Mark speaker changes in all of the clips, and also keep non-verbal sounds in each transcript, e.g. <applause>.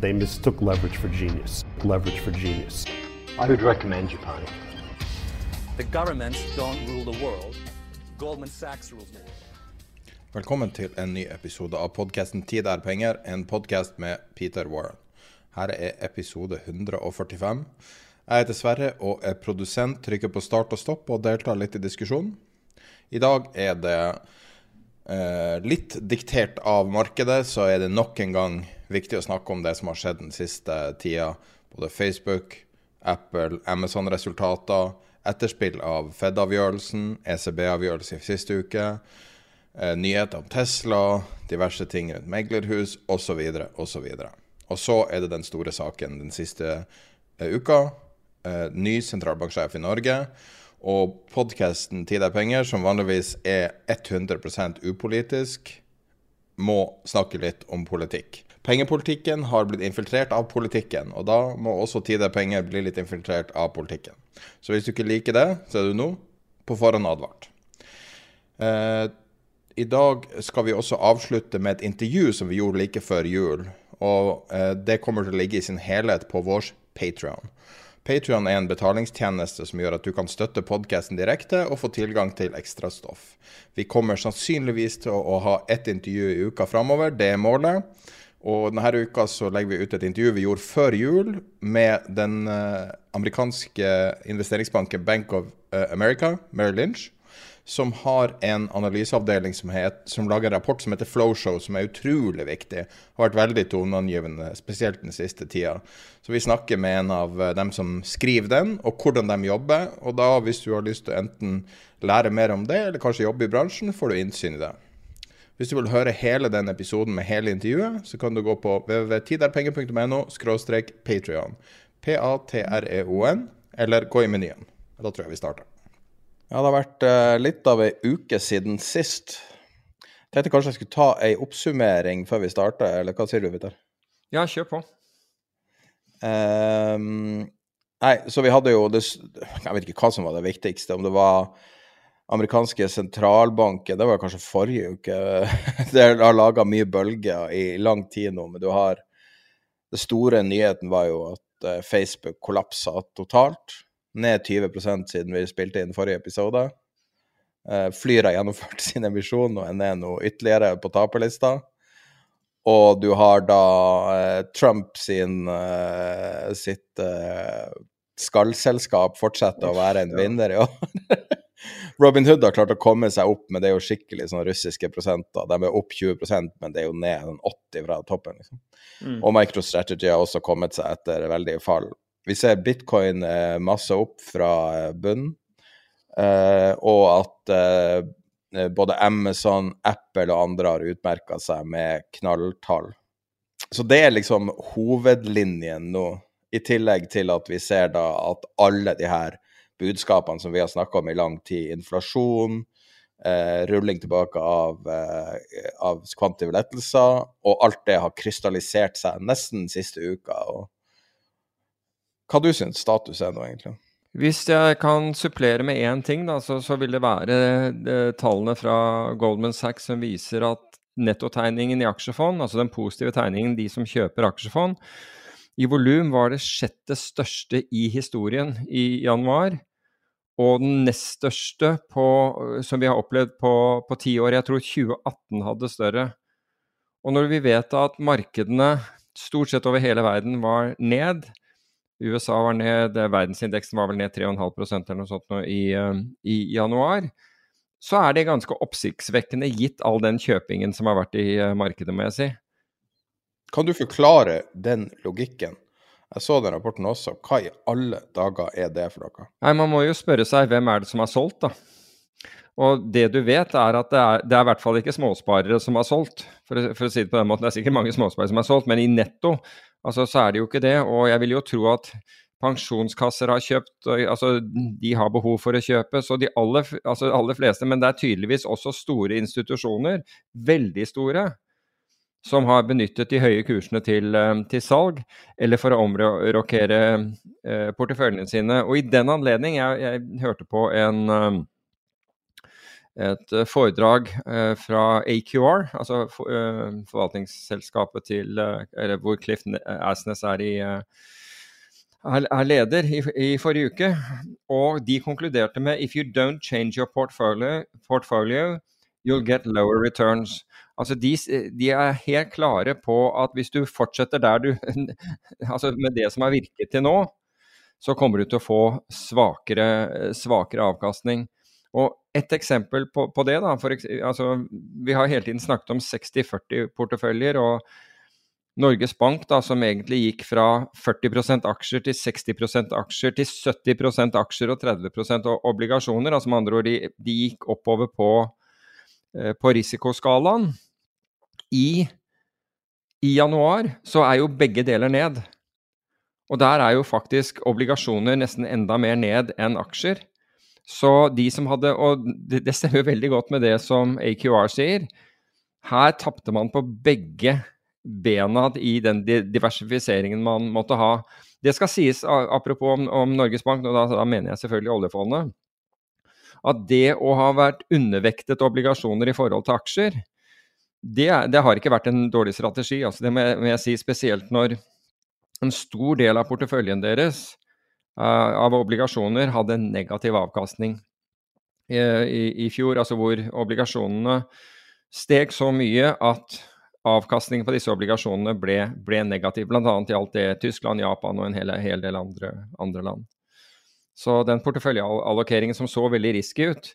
Speaker 1: They mistook leverage for genius. Leverage for genius.
Speaker 2: I would recommend Japan.
Speaker 3: The governments don't rule the world. Goldman Sachs rules the world.
Speaker 4: Velkommen til en ny episode av podkasten 'Tid er penger', en podkast med Peter Warren. Her er episode 145. Jeg heter Sverre og er produsent, trykker på start og stopp og deltar litt i diskusjonen. I dag er det eh, litt diktert av markedet, så er det nok en gang viktig å snakke om det som har skjedd den siste tida. Både Facebook, Apple, Amazon-resultater, etterspill av Fed-avgjørelsen, ECB-avgjørelse i siste uke, eh, nyheter om Tesla, diverse ting rundt meglerhus osv. osv. Og så er det den store saken den siste eh, uka. Ny sentralbanksjef i Norge. Og podkasten 'Tid er penger', som vanligvis er 100% upolitisk, må snakke litt om politikk. Pengepolitikken har blitt infiltrert av politikken, og da må også Tid er penger bli litt infiltrert av politikken. Så hvis du ikke liker det, så er du nå på forhånd advart. Eh, I dag skal vi også avslutte med et intervju som vi gjorde like før jul. Og eh, det kommer til å ligge i sin helhet på vår Patrion. Patrion er en betalingstjeneste som gjør at du kan støtte podkasten direkte og få tilgang til ekstra stoff. Vi kommer sannsynligvis til å, ha ett intervju i uka framover, det er målet. Og denne uka så legger vi ut et intervju vi gjorde før jul med den eh, amerikanske investeringsbanken Bank of eh, America, Merrill Lynch, som har en analyseavdeling som, het, som lager en rapport som heter Flowshow, som er utrolig viktig. Har vært veldig toneangivende, spesielt den siste tida. Så vi snakker med en av eh, dem som skriver den, og hvordan de jobber. Og da, hvis du har lyst til å enten lære mer om det, eller kanskje jobbe i bransjen, får du innsyn i det. Hvis du vil høre hele den episoden med hele intervjuet, så kan du gå på www.tiderpenger.no patrion. P-a-t-r-e-o-n, eller gå i menyen. Da tror jeg vi starter. Ja, det har vært uh, litt av ei uke siden sist. Jeg tenkte kanskje jeg skulle ta ei oppsummering før vi starter, eller hva sier du, Vidar?
Speaker 5: Ja, kjør på.
Speaker 4: Um, nei, så vi hadde jo det Jeg vet ikke hva som var det viktigste. Om det var amerikanske sentralbanken, det var kanskje forrige uke. <laughs> det har laga mye bølger i lang tid nå, men du har Det store nyheten var jo at uh, Facebook kollapsa totalt. Ned 20 siden vi spilte inn forrige episode. Uh, Flyr har gjennomført <laughs> sin emisjon og er ned nå ytterligere på taperlista. Og du har da uh, Trump sin, uh, sitt skallselskap fortsetter å være en vinner i år. <laughs> Robin Hood har klart å komme seg opp, men det er jo skikkelig sånn russiske prosenter. De er opp 20% men det er jo ned 80 fra toppen. liksom. Mm. Og MicroStrategy har også kommet seg etter veldig fall. Vi ser bitcoin eh, masse opp fra eh, bunnen, eh, og at både Amazon, Apple og andre har utmerka seg med knalltall. Så det er liksom hovedlinjen nå, i tillegg til at vi ser da at alle de her budskapene som vi har snakka om i lang tid, inflasjon, eh, rulling tilbake av, eh, av kvantive lettelser, og alt det har krystallisert seg nesten siste uka. og hva du syns status er nå, egentlig?
Speaker 5: Hvis jeg kan supplere med én ting, da, så, så, vil det være det, tallene fra Goldman Sachs som viser at nettotegningen i aksjefond, altså den positive tegningen, de som kjøper aksjefond, i volum var det sjette største i historien i januar. Og den nest største på, som vi har opplevd på ti år. Jeg tror 2018 hadde større. Og når vi vet at markedene stort sett over hele verden var ned. USA var ned, verdensindeksen var vel ned 3,5% eller noe sånt i, i januar så er det ganske oppsiktsvekkende gitt all den kjøpingen som har vært i markedet, må jeg si.
Speaker 4: Kan du forklare den logikken? Jeg så den rapporten også. Hva i alle dager er det for noe?
Speaker 5: Nei, Man må jo spørre seg hvem er det som har solgt, da. Og det du vet, er at det er, det er i hvert fall ikke småsparere som har solgt. For, for, å si det på den måten, det er sikkert mange småsparere som har solgt, men i netto altså, så er det jo ikke det. Og jeg vil jo tro at pensjonskasser har kjøpt, altså de har behov for å kjøpe. Så de aller, altså, aller fleste, men det er tydeligvis også store institusjoner, veldig store, som har benyttet de høye kursene til, til salg, eller for å omrokere eh, porteføljene sine. Og i den anledning, jeg, jeg hørte på en, et foredrag eh, fra AQR, altså eh, forvaltningsselskapet til hvor Cliff Asnes er, i, er leder i, i, forrige uke. Og de konkluderte med if you don't change your portfolio, portfolio you'll get lower returns. Altså de, de, er helt klare på at hvis du fortsetter der du <laughs> Altså med det som har virket til nå, så kommer du til å få svakere, svakere avkastning. Og et eksempel på, på det, da for, altså, Vi har hele tiden snakket om 60-40-porteføljer. og Norges Bank, da, som egentlig gikk fra 40% aksjer til 60% aksjer til 70% aksjer og 30% obligasjoner. altså med andre ord, de, de gikk oppover på, eh, på risikoskalaen i, i januar så er jo begge deler ned. Og der er jo faktisk obligasjoner nesten enda mer ned enn aksjer. Så de som hadde Og det, det stemmer veldig godt med det som AQR sier. Her tapte man på begge bena i den diversifiseringen man måtte ha. Det skal sies, apropos om, om Norges Bank, og da, da, mener jeg selvfølgelig oljefondet, at det å ha vært undervektet obligasjoner i forhold til aksjer, det, det, har ikke vært en dårlig strategi. Altså det må jeg, må jeg, si spesielt når en stor del av porteføljen deres av obligasjoner hadde en negativ avkastning i, i, i, fjor. Altså hvor obligasjonene steg så mye at avkastningen på disse obligasjonene ble, ble negativ. Bl.a. gjaldt det Tyskland, Japan og en hel, hel del andre, andre land. Så den porteføljeallokeringen som så veldig risky ut,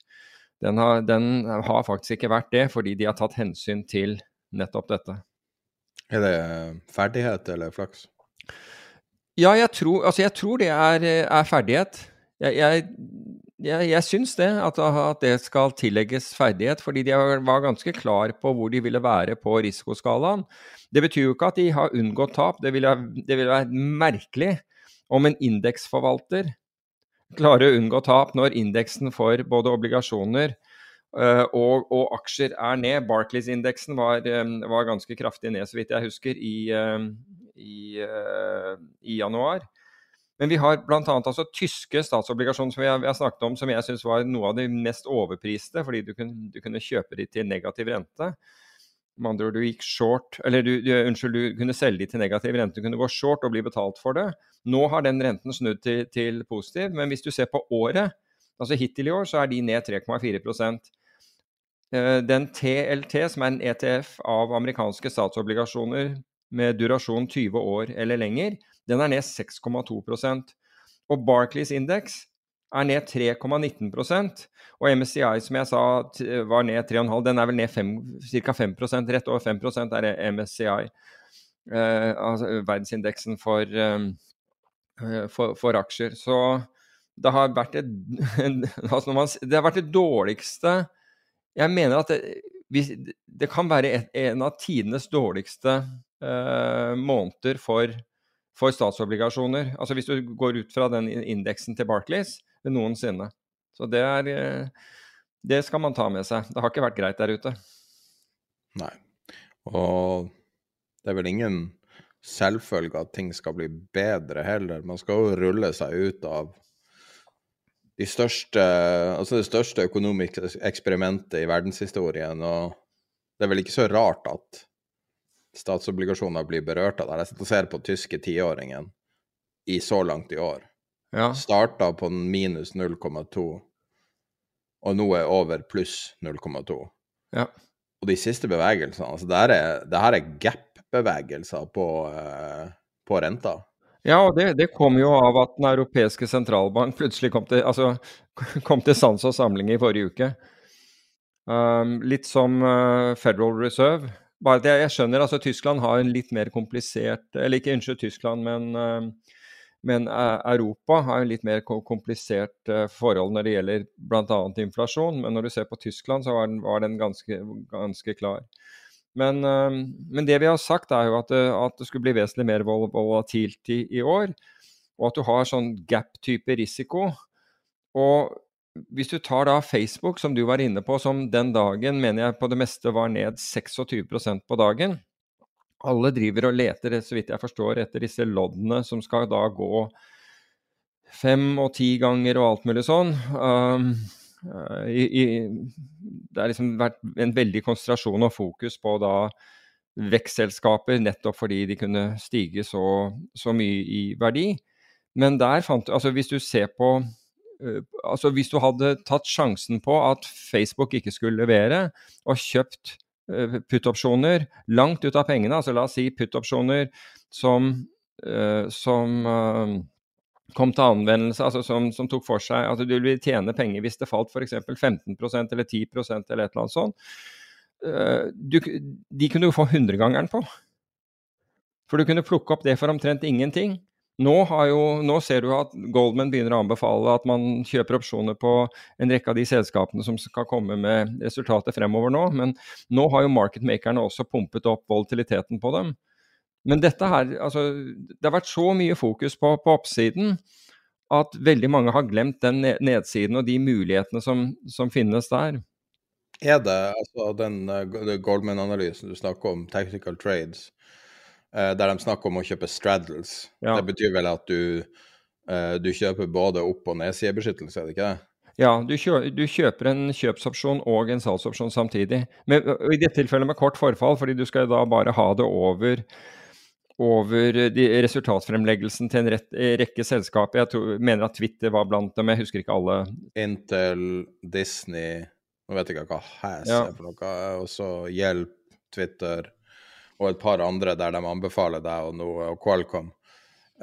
Speaker 5: den har, den har, faktisk ikke vært det, fordi de har tatt hensyn til nettopp dette.
Speaker 4: Er det ferdighet eller flaks?
Speaker 5: Ja, jeg tror, altså jeg tror det er, er ferdighet. Jeg, jeg, jeg, jeg syns det, at, at, det skal tillegges ferdighet, fordi de var ganske klar på hvor de ville være på risikoskalaen. Det betyr jo ikke at de har unngått tap. Det ville, det ville være merkelig om en indeksforvalter klarer å unngå tap når indeksen for både obligasjoner uh, og, og, aksjer er ned. Barclays-indeksen var, um, var, ganske kraftig ned, så vidt jeg husker, i, i, uh, i januar. Men vi har bl.a. Altså tyske statsobligasjoner som vi har snakket om, som jeg syns var noe av de mest overpriste, fordi du kunne, du kunne kjøpe de til negativ rente. Med andre ord, du gikk short, eller du, du, unnskyld, du kunne selge de til negativ rente. Du kunne gå short og bli betalt for det. Nå har den renten snudd til, til positiv, men hvis du ser på året, altså hittil i år, så er de ned 3,4 eh, Den TLT, som er en ETF av amerikanske statsobligasjoner med durasjon 20 år eller lenger, den er ned 6,2% Og Barclays indeks er ned 3,19% og MSCI, som jeg sa var ned 3,5, den er vel ned ca. 5 rett over 5 er MSCI. Eh, altså verdensindeksen for, eh, for, for, aksjer. Så det har vært det, <laughs> altså man, det har vært det dårligste Jeg mener at det, det kan være et, en av tidenes dårligste eh, måneder for, for statsobligasjoner. Altså Hvis du går ut fra den indeksen til Barclays, noensinne. Så det er eh, Det skal man ta med seg. Det har ikke vært greit der ute.
Speaker 4: Nei. Og det er vel ingen selvfølge at ting skal bli bedre heller. Man skal jo rulle seg ut av de største, altså det største økonomiske eksperimentet i verdenshistorien. Og det er vel ikke så rart at statsobligasjoner blir berørt av det. Jeg sitter og ser på tyske tiåringen i så langt i år. Ja. Starta på minus 0,2, og nå er over pluss 0,2.
Speaker 5: Ja.
Speaker 4: Og de siste bevegelsene altså det, her er, det her er gap-bevegelser på, uh, på renta.
Speaker 5: Ja, og det, det kom jo av at Den europeiske sentralbank plutselig kom til, altså, <laughs> kom til sans og samling i forrige uke. Um, litt som uh, Federal Reserve. Bare at jeg, jeg, skjønner altså Tyskland har en litt mer komplisert Eller ikke unnskyld Tyskland, men, uh, men uh, Europa har en litt mer komplisert forhold når det gjelder bl.a. inflasjon. Men når du ser på Tyskland, så var den, var den ganske, ganske, klar. Men, men, det vi har sagt, er jo at det, at det skulle bli vesentlig mer vol volatilt i, i år. Og at du har sånn gap-type risiko. Og hvis du tar da Facebook, som du var inne på, som den dagen mener jeg på det meste var ned 26% på dagen. Alle driver og leter, så vidt jeg forstår, etter disse loddene som skal da gå fem og ti ganger og alt mulig sånn. Um, uh, i, i, det har liksom vært en veldig konsentrasjon og fokus på da vekstselskaper, nettopp fordi de kunne stige så, så mye i verdi. Men der fant du Altså hvis du ser på Eh, altså Hvis du hadde tatt sjansen på at Facebook ikke skulle levere, og kjøpt uh, put-opsjoner langt ut av pengene, altså la oss si put-opsjoner som, uh, som kom til anvendelse, altså som, som, tok for seg at du ville tjene penger hvis det falt f.eks. 15% eller 10% eller et eller annet sånt. Du, de kunne du få hundregangeren på. For du kunne plukke opp det for omtrent ingenting. Nå, jo, nå, ser du at Goldman begynner å anbefale at man kjøper opsjoner på en rekke av de selskapene som skal komme med resultater fremover nå, men nå har jo marketmakerne også pumpet opp volatiliteten på dem. Men dette her, altså, det har vært så mye fokus på, på oppsiden at veldig mange har glemt den nedsiden og de mulighetene som, som finnes der.
Speaker 4: Er det altså den uh, Goldman-analysen du snakker om, technical trades, Eh, der de snakker om å kjøpe straddles. Ja. Det betyr vel at du, eh, du kjøper både opp- og nedsidebeskyttelse, er det ikke det?
Speaker 5: Ja, du, du, kjøper en kjøpsopsjon og en salgsopsjon samtidig. Men, I dette tilfellet med kort forfall, fordi du skal da bare ha det over, over resultatfremleggelsen til en rett, rekke selskaper. Jeg tror, mener at Twitter var blant dem, jeg husker ikke alle.
Speaker 4: Intel, Disney Nå vet jeg ikke hva ja. er for noe. Og så Hjelp, Twitter og et par andre der de anbefaler deg og noe, og Qualcomm.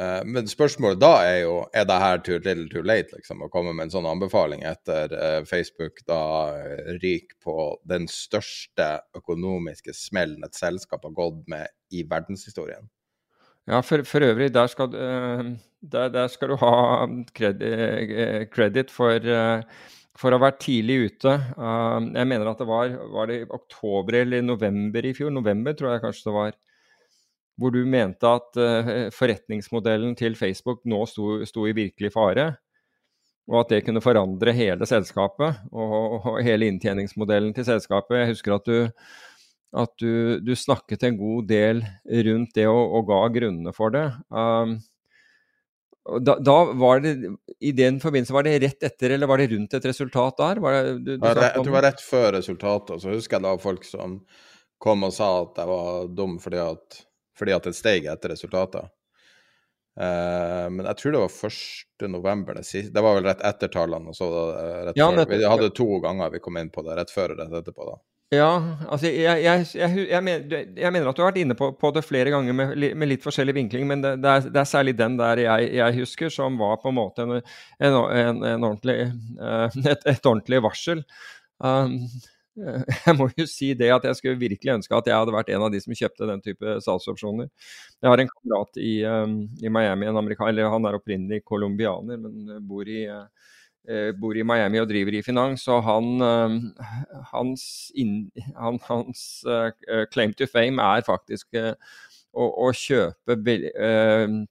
Speaker 4: Uh, men spørsmålet da er jo er det her too little too late, liksom, å komme med en sånn anbefaling etter uh, Facebook da uh, ryker på den største økonomiske smellen et selskap har gått med i verdenshistorien?
Speaker 5: Ja, for, for øvrig, der skal, der, der skal, du ha kreditt for for å ha vært tidlig ute. Uh, jeg mener at det var, var det oktober eller november i fjor, november tror jeg kanskje det var, hvor du mente at uh, forretningsmodellen til Facebook nå sto, sto, i virkelig fare. Og at det kunne forandre hele selskapet og, og hele inntjeningsmodellen til selskapet. Jeg husker at du, at du, du snakket en god del rundt det og, og ga grunnene for det. Um, da, da, var det, I den forbindelse, var det rett etter eller var det rundt et resultat der? Det,
Speaker 4: du, du jeg tror det var rett før resultatet. Så husker jeg da folk som kom og sa at jeg var dum fordi at, fordi at det steg etter resultatet. Uh, men jeg tror det var 1. november det siste. Det var vel rett etter tallene. og så rett ja, før. Vi hadde to ganger vi kom inn på det, rett før og rett etterpå. da.
Speaker 5: Ja, altså jeg, jeg, jeg, mener, jeg, mener, at du har vært inne på, på det flere ganger med, med, litt forskjellig vinkling, men det, det, er, det, er, særlig den der jeg, husker som var på en måte en, en, en, en ordentlig, eh, et, et, ordentlig varsel. Um, <laughs> jeg må jo si det at jeg skulle virkelig ønske at jeg hadde vært en av de som kjøpte den type salgsopsjoner. Jeg har en kamerat i, um, i Miami, en amerikaner, han er opprinnelig colombianer, men bor i uh, bor i Miami og driver i finans, og han, eh, hans, in, han, hans claim to fame er faktisk uh, å, å, kjøpe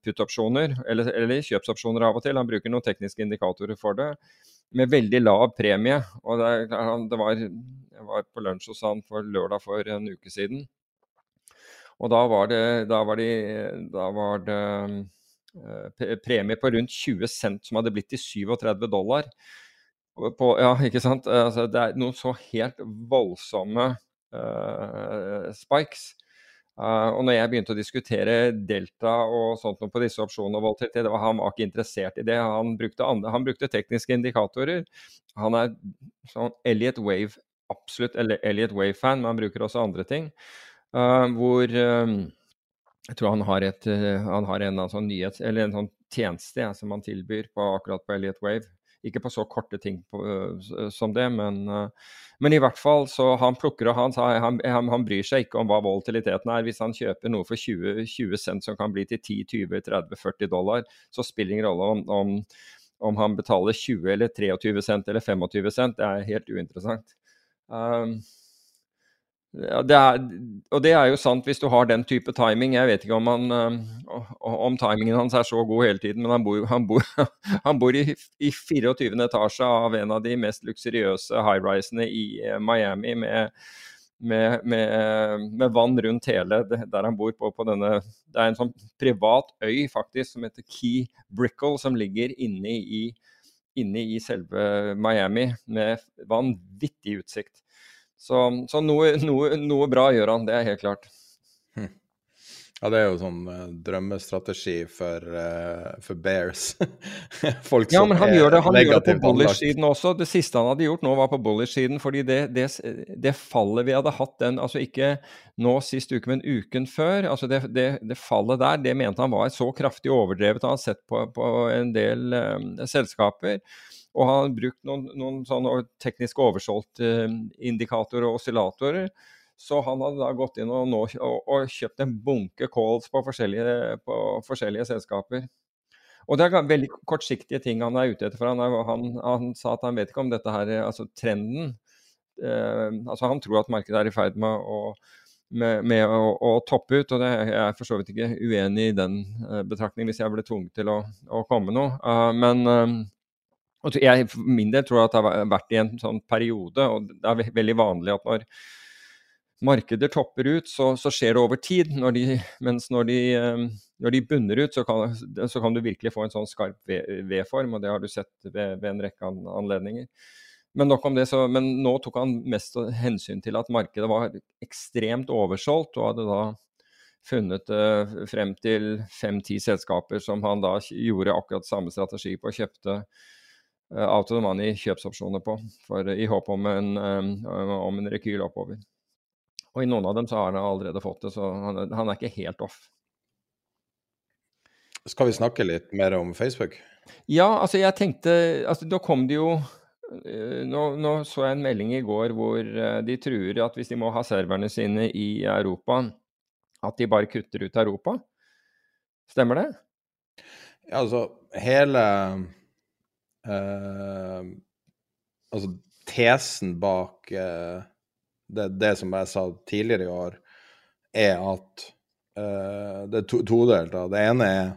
Speaker 5: put-opsjoner, eller, eller, kjøpsopsjoner av og til. Han bruker noen tekniske indikatorer for det, med veldig lav premie. og det, det var, Jeg var på lunsj hos han for lørdag for en uke siden. Og da var det, da var de, da var det Eh, premie på rundt 20 cent som hadde blitt til 37 dollar. På, ja, ikke sant? Altså, det er noen så helt voldsomme uh, spikes. Uh, og når jeg begynte å diskutere delta og sånt noe på disse opsjonene og det var, han var ikke interessert i det. Han brukte, andre, han brukte tekniske indikatorer. Han er sånn Elliot Wave, absolutt Elliot Wave-fan, men han bruker også andre ting. Uh, hvor um, Jeg tror han har, et, eh, han har en sånn nyhet, en sånn tjeneste ja, som han tilbyr på, akkurat på Elliot Wave. Ikke på så korte ting på, uh, som det, men, men, i hvert fall så han plukker og han, han, han, bryr seg ikke om hva volatiliteten er. Hvis han kjøper noe for 20, 20 cent som kan bli til 10, 20, 30, 40 dollar, så spiller det ingen rolle om, om, om, han betaler 20 eller 23 cent eller 25 cent. Det er helt uinteressant. Um, det er, og det er jo sant hvis du har den type timing. Jeg vet ikke om, han, uh, om timingen hans er så god hele tiden, men han bor, han bor, <laughs> han bor i, i, 24. etasje av en av de mest luksuriøse high-risene i uh, Miami, med, med, med, med, vann rundt hele der han bor. på, på denne, Det er en sånn privat øy faktisk som heter Key Brickle, som ligger inne i, inne i selve Miami, med vanvittig utsikt. Så, så noe, noe, noe, bra gjør han, det er helt klart.
Speaker 4: Hm. Ja, det er jo sånn uh, drømmestrategi for, uh, for Bears. <laughs>
Speaker 5: Folk ja, men han gjør det, han gjør det på bullish-siden også. Det siste han hadde gjort nå, var på bullish-siden. fordi det, det, det, fallet vi hadde hatt den, altså ikke nå sist uke, men uken før, altså det, det fallet der, det mente han var så kraftig overdrevet. Han har sett på, på en del um, selskaper. Og har brukt noen, noen sånne teknisk oversolgte eh, og oscillatorer. Så han hadde da gått inn og, nå, og, og kjøpt en bunke calls på forskjellige, på forskjellige, selskaper. Og det er veldig kortsiktige ting han er ute etter. for Han, er, han, han sa at han vet ikke om dette her, altså trenden eh, altså Han tror at markedet er i ferd med å, med, med å, å toppe ut. og det, Jeg er for så vidt ikke uenig i den uh, betraktningen hvis jeg ble tvunget til å, å komme noe. Uh, men uh, og jeg for min del tror at det har vært i en sånn periode, og det er veldig vanlig at når markeder topper ut, så, så skjer det over tid. Når de, mens når de, ehm, når de, bunner ut, så kan, så kan, du virkelig få en sånn skarp V-form, og det har du sett ved, ved en rekke anledninger. Men nok om det, så, men nå tok han mest hensyn til at markedet var ekstremt oversolgt, og hadde da funnet uh, frem til fem-ti selskaper som han da gjorde akkurat samme strategi på, og kjøpte Eh, out of the money kjøpsopsjoner på, for, i håp om en, um, om en rekyl oppover. Og i noen av dem så har han allerede fått det, så han, han er ikke helt off.
Speaker 4: Skal vi snakke litt mer om Facebook?
Speaker 5: Ja, altså jeg tenkte altså Da kom det jo eh, nå, nå, så jeg en melding i går hvor de truer at hvis de må ha serverne sine i Europa, at de bare kutter ut Europa. Stemmer det?
Speaker 4: Ja, altså hele Uh, altså, tesen bak uh, det, det, som jeg sa tidligere i år, er at uh, det er to, todelt. Det ene er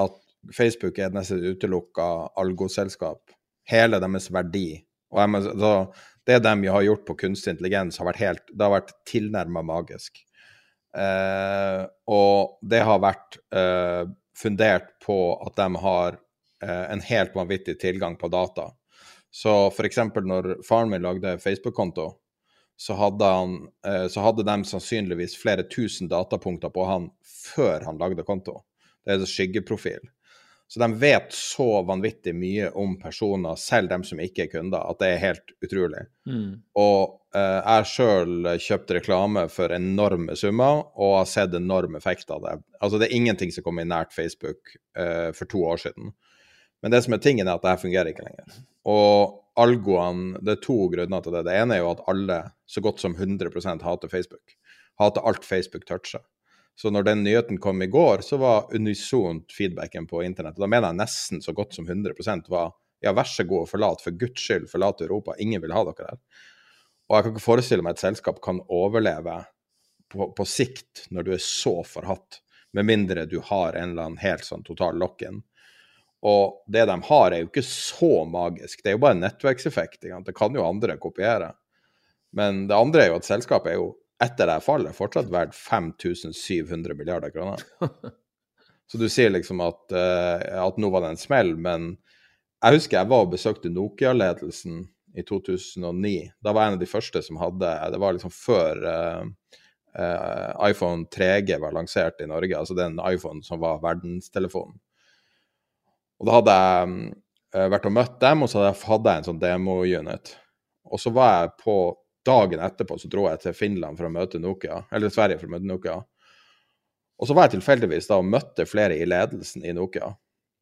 Speaker 4: at Facebook er et nesten utelukka algoselskap. Hele deres verdi. Og jeg, så, det de har gjort på kunstig intelligens, har vært helt, det har vært tilnærma magisk. og det har vært fundert på at de har en helt vanvittig tilgang på data. Så f.eks. når faren min lagde Facebook-konto, så eh, så hadde de sannsynligvis flere tusen datapunkter på han før han lagde konto. Det er en skyggeprofil. Så de vet så vanvittig mye om personer, selv dem som ikke er kunder, at det er helt utrolig. Mm. Og eh, jeg sjøl kjøpte reklame for enorme summer og har sett enorm effekt av det. Altså Det er ingenting som kom i nært Facebook eh, for to år siden. Men det som er tingen, er at det her fungerer ikke lenger. Og algoene Det er to grunner til det. Det ene er jo at alle, så godt som 100% hater Facebook. Hater alt Facebook toucher. Så når den nyheten kom i går, så var unisont feedbacken på internett. Da mener jeg nesten så godt som 100% var ja, vær så god, og forlat, for guds skyld, forlat Europa. Ingen vil ha dere der. Og jeg kan ikke forestille meg et selskap kan overleve på, på sikt når du er så forhatt, med mindre du har en eller annen helt sånn total lock-in. Og det de har, er jo ikke så magisk. Det er jo bare en nettverkseffekt. Det kan jo andre kopiere. Men det andre er jo at selskapet er jo etter det fallet fortsatt verdt 5700 milliarder kroner. <laughs> Så du sier liksom at, uh, at nå var det en smell, men jeg husker jeg var og besøkte Nokia-ledelsen i 2009. Da var jeg en av de første som hadde Det var liksom før uh, uh, iPhone 3G var lansert i Norge, altså den iPhone som var verdenstelefonen. Og da hadde jeg uh, vært og møtt dem, og så hadde jeg, en sånn demo-unit. Og så var jeg på Dagen etterpå så dro jeg til Finland for å møte Nokia, eller Sverige for å møte Nokia. Og så var jeg tilfeldigvis da og møtte flere i ledelsen i Nokia.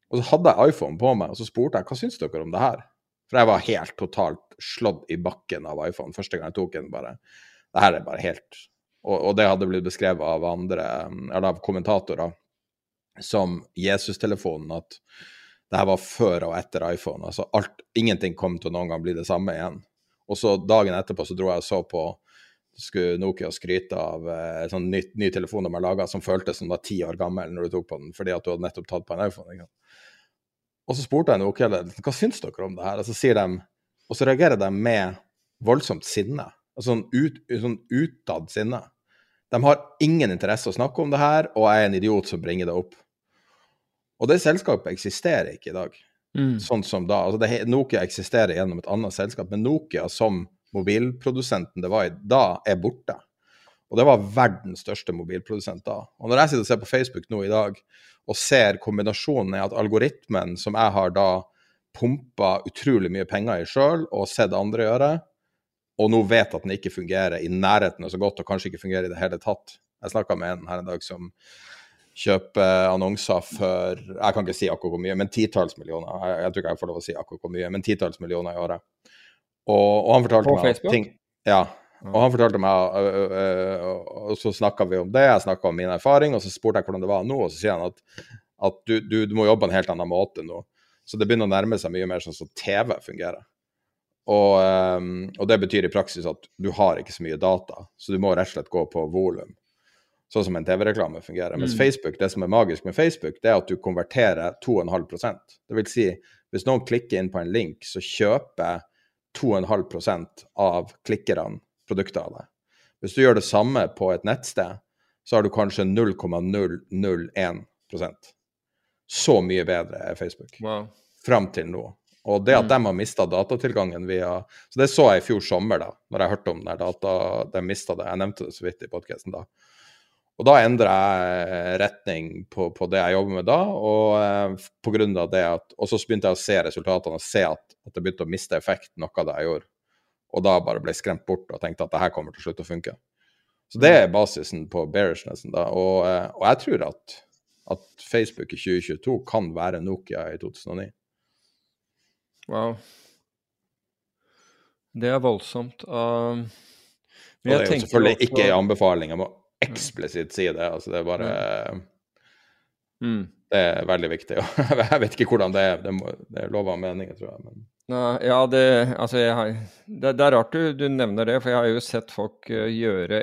Speaker 4: Og så hadde jeg iPhone på meg, og så spurte jeg hva syns dere om det her? For jeg var helt totalt slått i bakken av iPhone første gang jeg tok den. bare. Det her er bare helt Og, og det hadde blitt beskrevet av andre, eller av kommentatorer som Jesus-telefonen, at det her var før og etter iPhone. Altså alt, ingenting kom til å noen gang bli det samme igjen. Og så dagen etterpå så dro jeg og så på skulle Nokia skryte av eh, sånn ny, ny telefon de har laga som føltes som var ti år gammel når du tok på den, fordi at du hadde nettopp tatt på en iPhone. Ikke? Og så spurte jeg Nokia hva syns dere om det her, og så sier de, og så reagerer de med voldsomt sinne. Altså sånn, ut, sånn utad sinne. De har ingen interesse å snakke om det her, og jeg er en idiot som bringer det opp. Og det selskapet eksisterer ikke i dag,
Speaker 5: Mm.
Speaker 4: sånn som da. Altså det, Nokia eksisterer gjennom et annet selskap, men Nokia som mobilprodusenten det var i da, er borte. Og det var verdens største mobilprodusent da. Og når jeg sitter og ser på Facebook nå i dag, og ser kombinasjonen i at algoritmen som jeg har da pumpa utrolig mye penger i sjøl, og sett andre gjøre, og nå vet at den ikke fungerer i nærheten av så godt, og kanskje ikke fungerer i det hele tatt. Jeg snakka med en her en dag som kjøper annonser for Jeg kan ikke si akkurat hvor mye, men titalls millioner. Jeg, jeg tror ikke jeg får lov å si akkurat hvor mye, men titalls millioner i året. Og, og han fortalte
Speaker 5: På
Speaker 4: meg
Speaker 5: Facebook?
Speaker 4: ting Ja. Og han fortalte meg, ø, ø, ø, og så snakka vi om det, jeg snakka om min erfaring, og så spurte jeg hvordan det var nå, og så sier han at, at du, du, du må jobbe på en helt annen måte nå. Så det begynner å nærme seg mye mer sånn som TV fungerer. Og, og det betyr i praksis at du har ikke så mye data, så du må rett og slett gå på volum. Sånn som en TV-reklame fungerer. Mens Facebook, det som er magisk med Facebook, det er at du konverterer 2,5% Det vil si, hvis noen klikker inn på en link, så kjøper 2,5 av klikkerne produktet av deg. Hvis du gjør det samme på et nettsted, så har du kanskje 0,001% Så mye bedre er Facebook
Speaker 5: Wow.
Speaker 4: fram til nå. Og det at de har mista datatilgangen via Så det så jeg i fjor sommer, da, når jeg hørte om den data, de mista det. Jeg nevnte det så vidt i podkasten da. Og da endra jeg retning på, på det jeg jobber med da, og eh, på grunn av det at Og så begynte jeg å se resultatene og se at, at det begynte å miste effekt, noe av det jeg gjorde. Og da bare ble skremt bort og tenkte at det her kommer til å slutte å funke. Så det er basisen på bearishnessen da. Og, eh, og jeg tror at, at Facebook i 2022 kan være Nokia i 2009.
Speaker 5: Wow. Det er voldsomt. Um,
Speaker 4: Og det er jo selvfølgelig
Speaker 5: også-
Speaker 4: ikke en anbefaling, jeg må eksplisitt si det. Altså, det er bare
Speaker 5: Mm.
Speaker 4: Det er veldig viktig. <laughs> Jeg vet ikke hvordan det er. Det, må, det er lov av meninger, tror jeg. Men
Speaker 5: Nei, ja, det, altså har, det, det er rart du, du nevner det, for jeg har jo sett folk eh, gjøre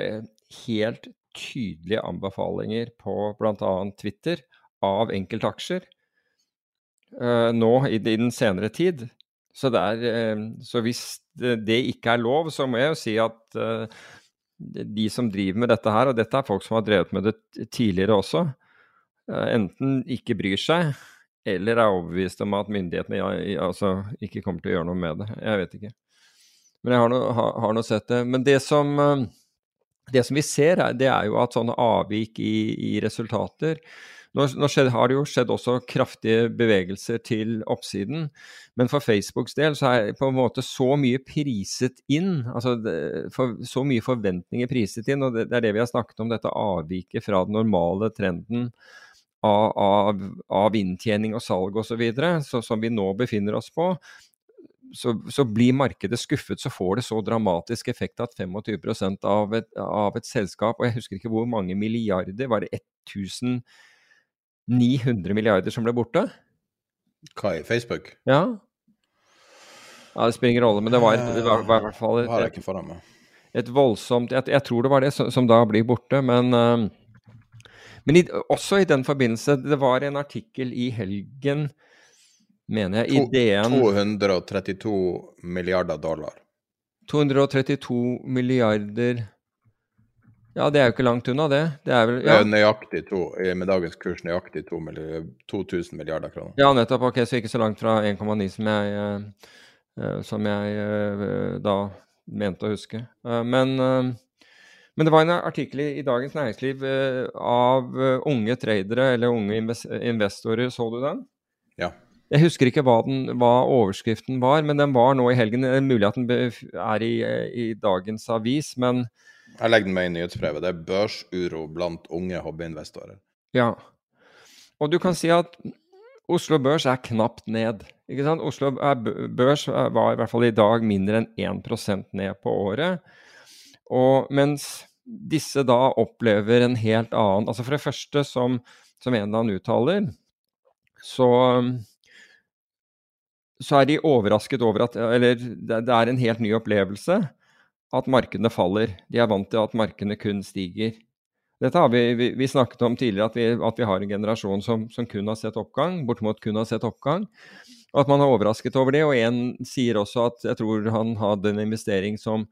Speaker 5: helt tydelige anbefalinger på bl.a. Twitter av enkeltaksjer uh, nå i, i den senere tid. Så, det er, eh, så hvis det, det ikke er lov, så må jeg jo si at eh, de som driver med dette her, og dette er folk som har drevet med det tidligere også, eh, enten ikke bryr seg, eller er overbevist om at myndighetene altså, ikke kommer til å gjøre noe med det. Jeg vet ikke. Men jeg har nå sett det. Men det som, eh, det som vi ser, er, det er jo at sånne avvik i, i resultater Nå, nå har det jo skjedd også kraftige bevegelser til oppsiden, men for Facebooks del så er på en måte så mye priset inn, altså det, for, så mye forventninger priset inn, og det, det er det vi har snakket om, dette avviket fra den normale trenden av, av, av inntjening og salg osv., som vi nå befinner oss på, så, så blir markedet skuffet, så får det så dramatisk effekt at 25 av et, av et selskap, og jeg husker ikke hvor mange milliarder, var det 1900 milliarder som ble borte?
Speaker 4: hva i Facebook?
Speaker 5: Ja. ja det spiller ingen rolle, men det var, det var, var i hvert fall et,
Speaker 4: meg.
Speaker 5: et voldsomt jeg, jeg tror det var det som, som da blir borte, men uh, Men i, også i den forbindelse, det var en artikkel i helgen, mener jeg, i DN
Speaker 4: 232 milliarder dollar.
Speaker 5: 232 milliarder Ja, det er jo ikke langt unna, det. Det er vel Ja,
Speaker 4: nøyaktig to, med dagens kurs nøyaktig to milli- 2000 milliarder kroner.
Speaker 5: ja nettopp. Ok, så ikke så langt fra 1,9 som jeg eh, eh, Som jeg eh, da mente å huske. Eh, Men Men det var en artikkel i, Dagens Næringsliv av unge tradere, eller unge inves investorer, så du den?
Speaker 4: Ja.
Speaker 5: Jeg husker ikke hva, den, hva overskriften var, men den var nå i helgen. Det mulig at den er i, i dagens avis, men
Speaker 4: Jeg legger den med i nyhetsbrevet. Det er børsuro blant unge hobbyinvestorer.
Speaker 5: Ja. Og du kan si at Oslo Børs er knapt ned. Ikke sant? Oslo Børs var i hvert fall i dag mindre enn 1% ned på året. Og mens disse da opplever en helt annen Altså for det første, som, som en eller annen uttaler, så, så er de overrasket over at Eller det, er en helt ny opplevelse at markedene faller. De er vant til at markedene kun stiger. Dette har vi, vi, vi, snakket om tidligere, at vi, at vi har en generasjon som, som, kun har sett oppgang, bortimot kun har sett oppgang. Og at man er overrasket over det. Og en sier også at jeg tror han hadde en investering som,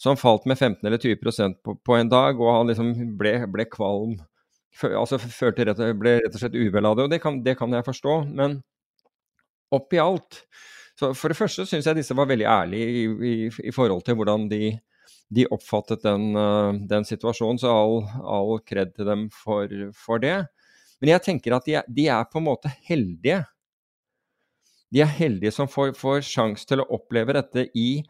Speaker 5: som falt med 15 eller 20% på, på en dag, og han liksom ble, ble kvalm. Altså følte rett, ble rett og slett uvel av det. Og det kan, det kan jeg forstå. Men oppi alt så For det første syns jeg disse var veldig ærlige i, i, i forhold til hvordan de de oppfattet den, eh, den, situasjonen, så all, all kred til dem for, for, det. Men jeg tenker at de er, de er, på en måte heldige. De er heldige som får, får sjanse til å oppleve dette i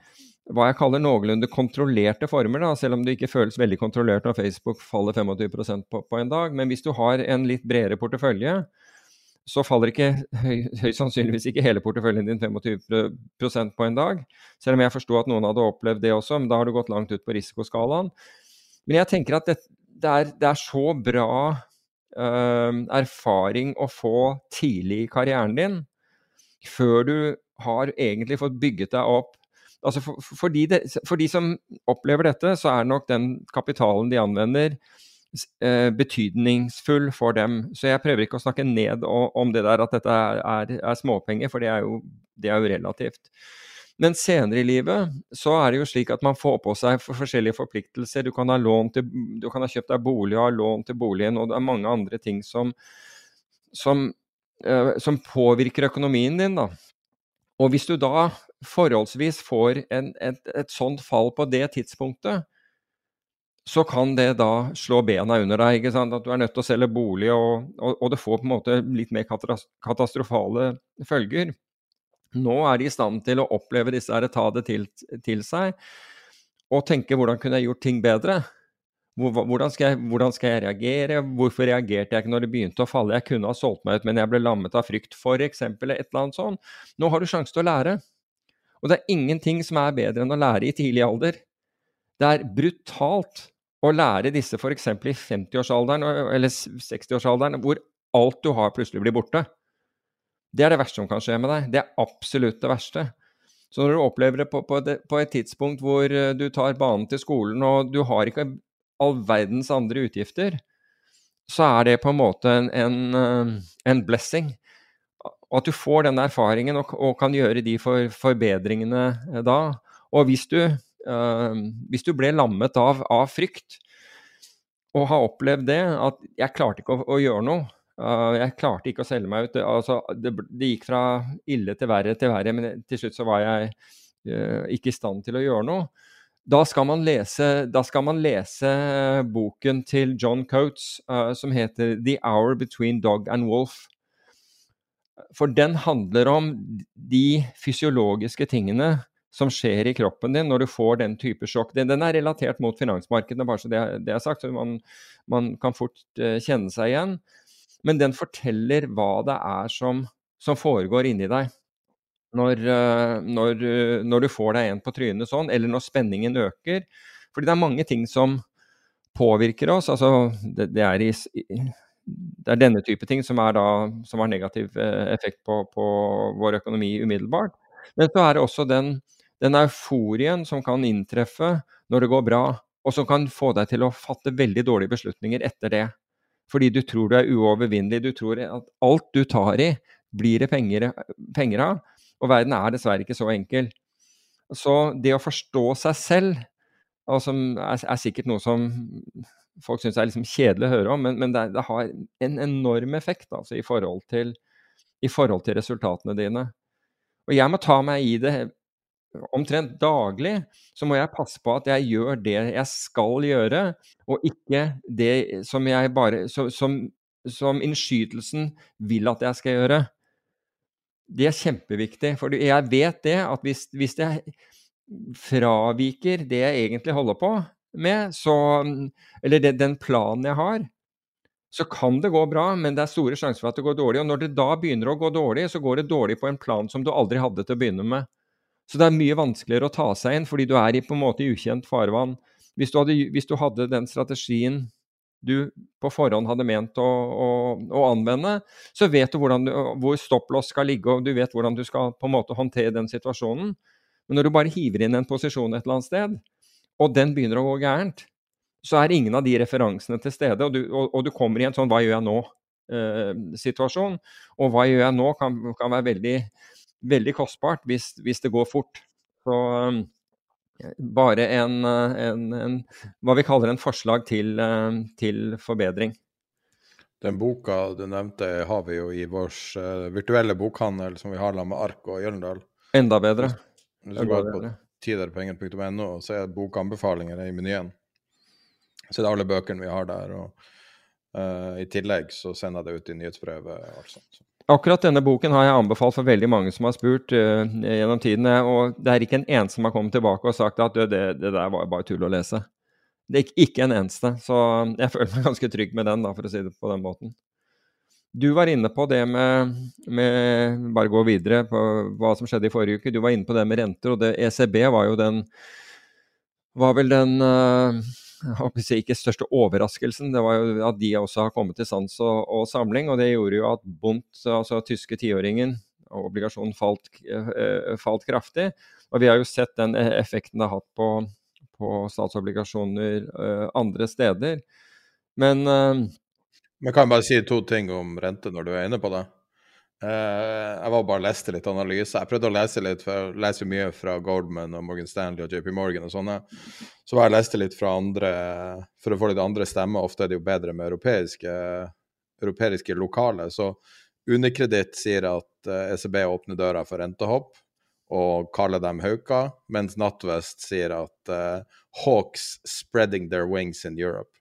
Speaker 5: hva jeg kaller noenlunde kontrollerte former, da, selv om det ikke føles veldig kontrollert når Facebook faller 25 på, på en dag. Men hvis du har en litt bredere portefølje, så faller ikke høyst sannsynligvis ikke hele porteføljen din 25 på en dag. Selv om jeg forsto at noen hadde opplevd det også, men da har du gått langt ut på risikoskalaen. Men jeg tenker at det, det, er, det er, så bra uh, erfaring å få tidlig i karrieren din, før du har egentlig fått bygget deg opp Altså for, for, de, for de som opplever dette, så er nok den kapitalen de anvender, betydningsfull for dem. Så jeg prøver ikke å snakke ned om det der at dette er, er, er småpenger, for det er, jo, det er, jo, relativt. Men senere i livet så er det jo slik at man får på seg for forskjellige forpliktelser. Du kan til, du kan ha kjøpt deg bolig og ha lån til boligen, og det er mange andre ting som, som, uh, som påvirker økonomien din. da. Og hvis du da forholdsvis får en, et, et sånt fall på det tidspunktet, så kan det da slå bena under deg. ikke sant? At du er nødt til å selge bolig, og, og, og det får på en måte litt mer katastrofale følger. Nå er de i stand til å oppleve disse her, ta det til, til seg, og tenke hvordan kunne jeg gjort ting bedre? Hvordan skal, jeg, hvordan skal, jeg, reagere? Hvorfor reagerte jeg ikke når det begynte å falle? Jeg kunne ha solgt meg ut, men jeg ble lammet av frykt, f.eks. Et eller annet sånt. Nå har du sjanse til å lære. Og det er ingenting som er bedre enn å lære i tidlig alder. Det er brutalt å lære disse f.eks. i 50-årsalderen eller 60-årsalderen, hvor alt du har, plutselig blir borte. Det er det verste som kan skje med deg. Det er absolutt det verste. Så når du opplever det på, et tidspunkt hvor du tar banen til skolen, og du har ikke all verdens andre utgifter, så er det på en måte en, en, en blessing. Og at du får den erfaringen og, og kan gjøre de for, forbedringene da. Og hvis du hvis du ble lammet av, av, frykt, og har opplevd det, at jeg klarte ikke å, å gjøre noe uh, Jeg klarte ikke å selge meg ut. Altså, det, det, gikk fra ille til verre til verre, men til slutt så var jeg uh, ikke i stand til å gjøre noe. Da skal man lese, skal man lese boken til John Coates som heter 'The Hour Between Dog and Wolf'. For den handler om de fysiologiske tingene som skjer i kroppen din når du får den type sjokk. Den, den er relatert mot finansmarkedene, bare så det, det er sagt. så man, man kan fort uh, kjenne seg igjen. Men den forteller hva det er som, som foregår inni deg når, uh, når, uh, når, du får deg en på trynet sånn, eller når spenningen øker. Fordi det er mange ting som påvirker oss. altså Det, det, er, i, det er, denne type ting som, da, som har negativ effekt på, på vår økonomi umiddelbart. Men så er det også den den euforien som kan inntreffe når det går bra, og som kan få deg til å fatte veldig dårlige beslutninger etter det. Fordi du tror du er uovervinnelig, du tror at alt du tar i, blir det penger, penger av. Og verden er dessverre ikke så enkel. Så det å forstå seg selv, og som er, er sikkert noe som folk syns er liksom kjedelig å høre om, men, men det, det, har en enorm effekt altså, i, forhold til, i forhold til resultatene dine. Og jeg må ta meg i det omtrent daglig, så må jeg passe på at jeg gjør det jeg skal gjøre, og ikke det som jeg bare Som, som innskytelsen vil at jeg skal gjøre. Det er kjempeviktig, for jeg vet det at hvis, hvis jeg fraviker det jeg egentlig holder på med, så Eller det, den planen jeg har, så kan det gå bra, men det er store sjanser for at det går dårlig. Og når det da begynner å gå dårlig, så går det dårlig på en plan som du aldri hadde til å begynne med. Så det er mye vanskeligere å ta seg inn, fordi du er i på en måte i ukjent farvann. Hvis du, hadde, hvis du hadde den strategien du på forhånd hadde ment å, å, å anvende, så vet du, du hvor stopplås skal ligge, og du vet hvordan du skal på en måte håndtere den situasjonen. Men når du bare hiver inn en posisjon et eller annet sted, og den begynner å gå gærent, så er ingen av de referansene til stede, og du, og, og du kommer i en sånn 'hva gjør jeg nå?'-situasjon. Eh, og 'hva gjør jeg nå?' kan, kan være veldig, veldig kostbart hvis, hvis, det går fort. Så um, bare en, en, en, hva vi kaller en forslag til, uh, til, forbedring.
Speaker 4: Den boka du nevnte, har vi jo i vår virtuelle bokhandel som vi har sammen med Ark og Jølendal
Speaker 5: Enda bedre.
Speaker 4: Hvis du går på tiderpenger.no, så er bokanbefalinger i menyen. Så det er alle bøkene vi har der. og uh, I tillegg så sender jeg det ut i nyhetsbrevet. Altså.
Speaker 5: Akkurat denne boken har jeg anbefalt for veldig mange som har spurt uh, gjennom tidene. Og det er ikke en eneste som har kommet tilbake og sagt at det, det, der var bare tull å lese. Det er ikke en eneste. Så jeg føler meg ganske trygg med den, da, for å si det på den måten. Du var inne på det med, med Bare gå videre på hva som skjedde i forrige uke. Du var inne på det med renter, og det, ECB var jo den Var vel den uh, <laughs> jeg ikke største overraskelsen, det var jo at de også har kommet til sans og, og samling. Og det gjorde jo at Bundt, altså tyske tiåringen, og obligasjonen falt, eh, falt, kraftig. Og vi har jo sett den effekten det har hatt på, på statsobligasjoner eh, andre steder. Men eh,
Speaker 4: Men kan jeg bare si to ting om rente når du er inne på det? Uh, jeg var bare leste litt analyse. Jeg prøvde å lese litt, for jeg leser mye fra Goldman og Morgan Stanley og JP Morgan og sånne. Så var jeg leste litt fra andre for å få litt andre stemmer. Ofte er det jo bedre med europeiske, europeiske lokale. Så Unikreditt sier at ECB eh, e åpner døra for rentehopp og kaller dem hauker, mens Nattvest sier at uh, Hawks spreading their wings in Europe.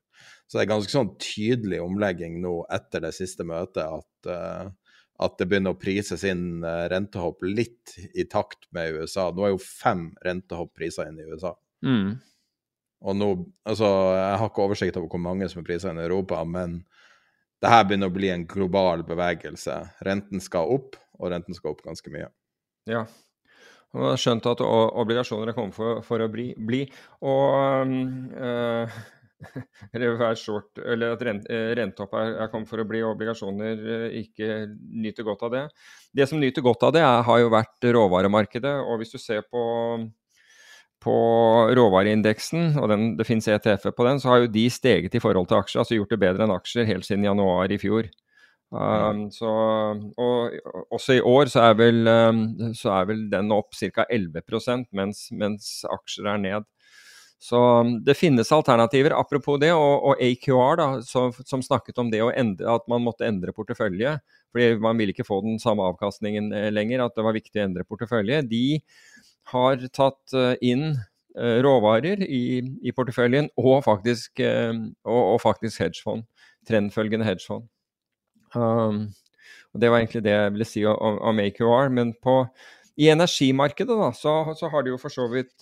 Speaker 4: Så det er ganske sånn tydelig omlegging nå etter det siste møtet at uh, at det begynner å prises inn eh, rentehopp litt i takt med USA. Nå er jo fem rentehopp priser inn i USA.
Speaker 5: Mm.
Speaker 4: Og nå Altså, jeg har ikke oversikt over hvor mange som er priser inn i Europa, men det her begynner å bli en global bevegelse. Renten skal opp, og renten skal opp ganske mye.
Speaker 5: Ja. Og jeg har skjønt at obligasjoner er kommet for, for å bli. bli. Og øh, <laughs> eller, short, eller at eh, rentehopp er, er, kommet for å bli, obligasjoner eh, ikke nyter godt av det. Det som nyter godt av det, er, har jo vært råvaremarkedet. og Hvis du ser på, på råvareindeksen, og den, det finnes ETF-er på den, så har jo de steget i forhold til aksjer. Altså gjort det bedre enn aksjer helt siden januar i fjor. Um, så, og også i år så er vel, um, så er vel den opp ca. 11% mens, mens aksjer er ned. Så um, det finnes alternativer. Apropos det, og, og AQR, da, så, som snakket om det endre, at man måtte endre portefølje. Fordi man ville ikke få den samme avkastningen eh, lenger, at det var viktig å endre portefølje. De har tatt uh, inn uh, råvarer i, i, porteføljen, og faktisk, uh, og, og faktisk hedgefond. Trendfølgende hedgefond. Um, og Det var egentlig det jeg ville si om, om AQR. Men på, i energimarkedet da, så, så, har det jo for så vidt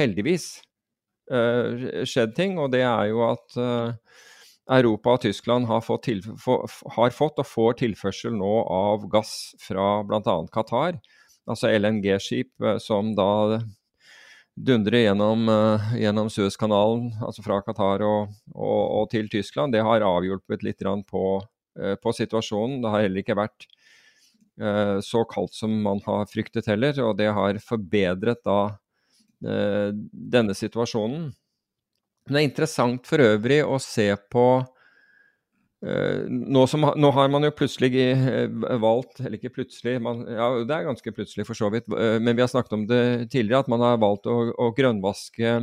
Speaker 5: heldigvis uh, skjedd ting, og det er jo at uh, Europa og Tyskland har fått, har fått, og får tilførsel nå av gass fra bl.a. Qatar. Altså LNG-skip uh, som da dundrer gjennom, gjennom Suezkanalen, altså fra Qatar og, og, og, til Tyskland. Det har avhjulpet litt på, på situasjonen. Det har heller ikke vært så kaldt som man har fryktet heller, og det har forbedret da Eh, denne situasjonen. Men det er interessant for øvrig å se på Uh, nå, som, nå, har man jo plutselig uh, valgt Eller ikke plutselig, man, ja, det er ganske plutselig for så vidt, men vi har snakket om det tidligere, at man har valgt å, å grønnvaske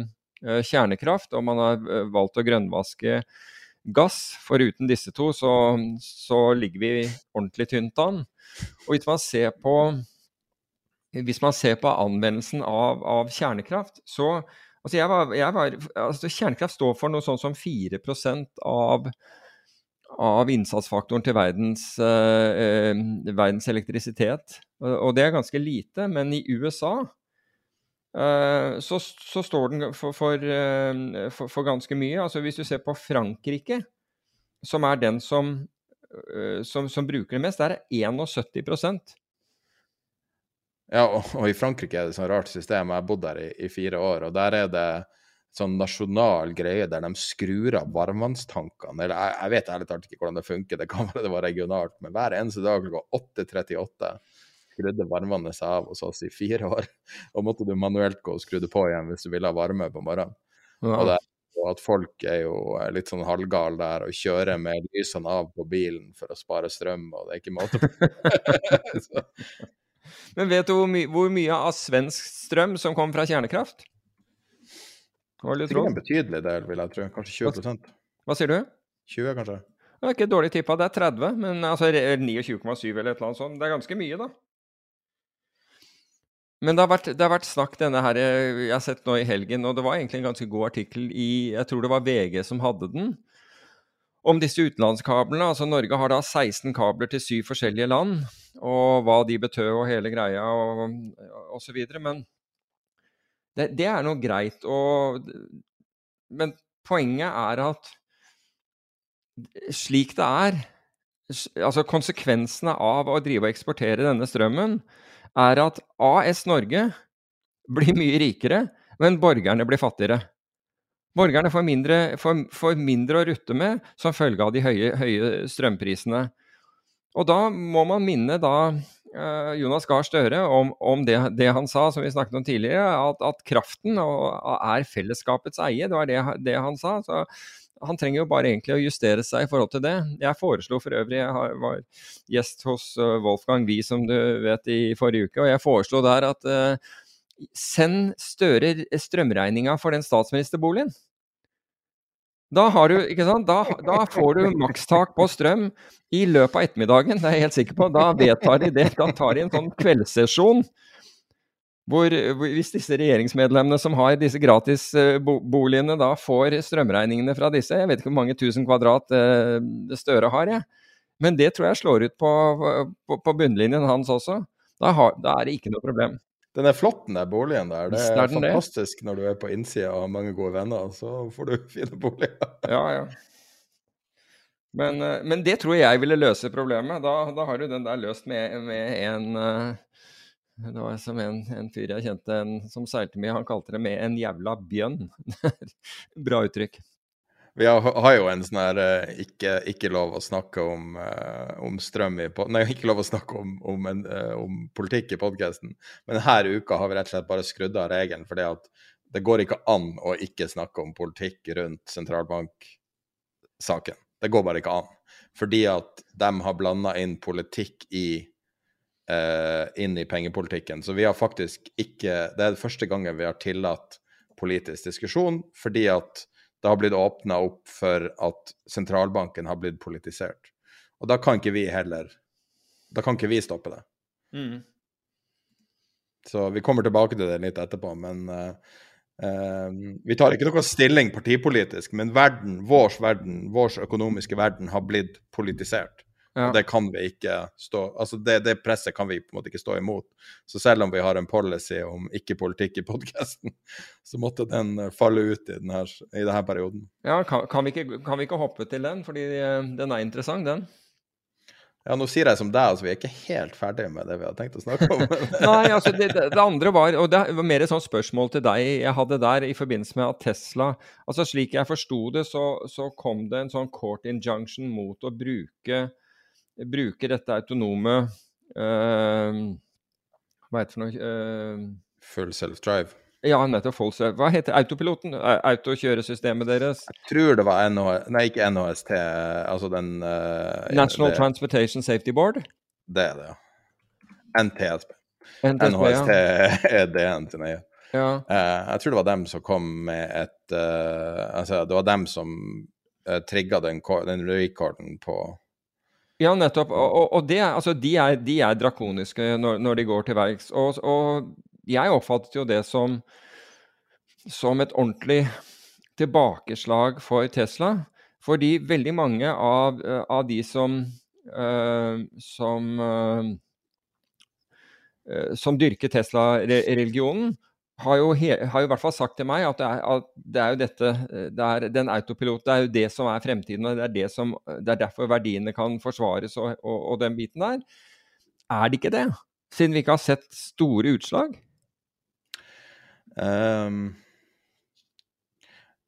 Speaker 5: kjernekraft, og man har valgt å grønnvaske gass. For uten disse to så, så ligger vi ordentlig tynt an. Og hvis man ser på hvis man ser på anvendelsen av, av kjernekraft, så altså jeg var, jeg var, altså Kjernekraft står for noe sånn som 4% av, av innsatsfaktoren til verdens, eh, verdens elektrisitet. Og, det er ganske lite, men i USA eh, så, så, står den for, for, eh, for, for, ganske mye. Altså Hvis du ser på Frankrike, som er den som, øh, som, som bruker det mest, der er 71
Speaker 4: Ja, og, og, i Frankrike er det sånn rart system. Jeg har bodd der i, i, fire år, og der er det sånn nasjonal greie der de skrur av varmvannstankene. Eller jeg, jeg vet ærlig talt ikke hvordan det funker, det kan være det var regionalt, men hver eneste dag klokka 8.38 skrudde varmvannet seg av hos oss i fire år. <laughs> Og måtte du manuelt gå og skru det på igjen hvis du ville ha varme på morgenen. Ja. Og, det, og, at folk er jo litt sånn halvgale der og kjører med lysene av på bilen for å spare strøm, og det er ikke måte på. <laughs> <laughs>
Speaker 5: Men vet du hvor, my hvor, mye av svensk strøm som kom fra kjernekraft?
Speaker 4: Det er en betydelig del, vil jeg tro. Kanskje 20
Speaker 5: Hva, Hva sier du?
Speaker 4: 20, kanskje.
Speaker 5: Det er ikke dårlig tippa. Det er 30, men altså 29,7 eller et eller annet sånt. Det er ganske mye, da. Men det har, vært, det har vært snakk denne her, jeg har sett nå i helgen, og det var egentlig en ganske god artikkel i Jeg tror det var VG som hadde den. Om disse utenlandskablene. Altså Norge har da 16 kabler til syv forskjellige land. Og hva de betød og hele greia og osv. Men det, det, er noe greit. Og, men poenget er at slik det er Altså konsekvensene av å drive og eksportere denne strømmen er at AS Norge blir mye rikere, men borgerne blir fattigere. Borgerne får mindre, får, får mindre, å rutte med som følge av de høye, høye strømprisene. Og da må man minne da uh, Jonas Gahr Støre om, om det, det, han sa, som vi snakket om tidligere, at, at kraften er fellesskapets eie. Det var det, det han sa. Så han trenger jo bare egentlig å justere seg i forhold til det. Jeg foreslo for øvrig, jeg var gjest hos eh, Wolfgang Wie, som du vet, i forrige uke, og jeg foreslo der at uh, send Støre strømregninga for den statsministerboligen. Da, har du, ikke sant? Da, da får du makstak på strøm i løpet av ettermiddagen, det er jeg helt sikker på. Da vedtar de det. Da tar de en sånn kveldssesjon hvor, hvis disse regjeringsmedlemmene som har disse gratisboligene, da får strømregningene fra disse Jeg vet ikke hvor mange tusen kvadrat eh, Støre har, jeg. Men det tror jeg slår ut på, på, på bunnlinjen hans også. Da, har, da, er det ikke noe problem.
Speaker 4: Den er flott, den der boligen der. Det er, fantastisk når du er på innsida og har mange gode venner. Så får du <laughs> fine boliger.
Speaker 5: ja, ja. Men, eh, men, det tror jeg ville løse problemet. Da, da har du den der løst med, med en uh, det var som en, en fyr jeg kjente en, som seilte mye, han kalte det med en jævla bjønn. <laughs> Bra uttrykk.
Speaker 4: Vi har, har, jo en sånn her uh, ikke, ikke, lov å snakke om, uh, om strøm i Nei, ikke lov å snakke om, om, en, uh, om politikk i podkasten. Men denne uka har vi rett og slett bare skrudd av regelen. For det går ikke an å ikke snakke om politikk rundt sentralbanksaken. Det går bare ikke an. Fordi at de har blanda inn politikk i uh, inn i pengepolitikken. Så vi har faktisk ikke Det er det første gangen vi har tillatt politisk diskusjon, fordi at det har blitt åpna opp for at sentralbanken har blitt politisert. Og da kan ikke vi heller Da kan ikke vi stoppe det. Mm. Så vi kommer tilbake til det litt etterpå, men uh, uh, vi tar ikke noe stilling partipolitisk, men verden, vår verden, vår økonomiske verden har blitt politisert. Ja. Det kan vi ikke stå Altså, det, det, presset kan vi på en måte ikke stå imot. Så selv om vi har en policy om ikke-politikk i podkasten, <laughs> så måtte den eh, falle ut i denne, i denne perioden.
Speaker 5: Ja, kan, kan, vi ikke, kan, vi ikke, hoppe til den? Fordi eh, den er interessant, den.
Speaker 4: Ja, nå sier jeg som deg, altså vi er ikke helt ferdige med det vi har tenkt å snakke om. <laughs>
Speaker 5: Nei, altså det, det, andre var, og det var mer et sånt spørsmål til deg jeg hadde der i forbindelse med at Tesla altså Slik jeg forsto det, så, så kom det en sånn court injunction mot å bruke bruker dette autonome uh, Hva heter det for noe? Uh,
Speaker 4: Full self-drive?
Speaker 5: Ja, nettopp. Full self Hva heter autopiloten? Autokjøresystemet deres?
Speaker 4: Jeg tror det var NH... Nei, ikke NHST, altså den uh,
Speaker 5: National det, Transportation Safety Board?
Speaker 4: Det er det, ja. NTSB. NTSB NHST ja. er DN til nøye. Ja. Uh, jeg tror det var dem som kom med et uh, Altså, det var dem som uh, trigga den, den recorden på
Speaker 5: ja, nettopp. Og, og det, altså, de, er, de, er, drakoniske når, når, de går til verks. Og, og, jeg oppfattet jo det som, som et ordentlig tilbakeslag for Tesla. Fordi veldig mange av, av de som, øh, som, øh, som dyrker Tesla-religionen, har jo, he, har jo i hvert fall sagt til meg at det er, at det er jo dette det er Den autopilot, det er jo det som er fremtiden, og det er, som, det er derfor verdiene kan forsvares og, og, og, den biten der. Er det ikke det? Siden vi ikke har sett store utslag?
Speaker 4: Um,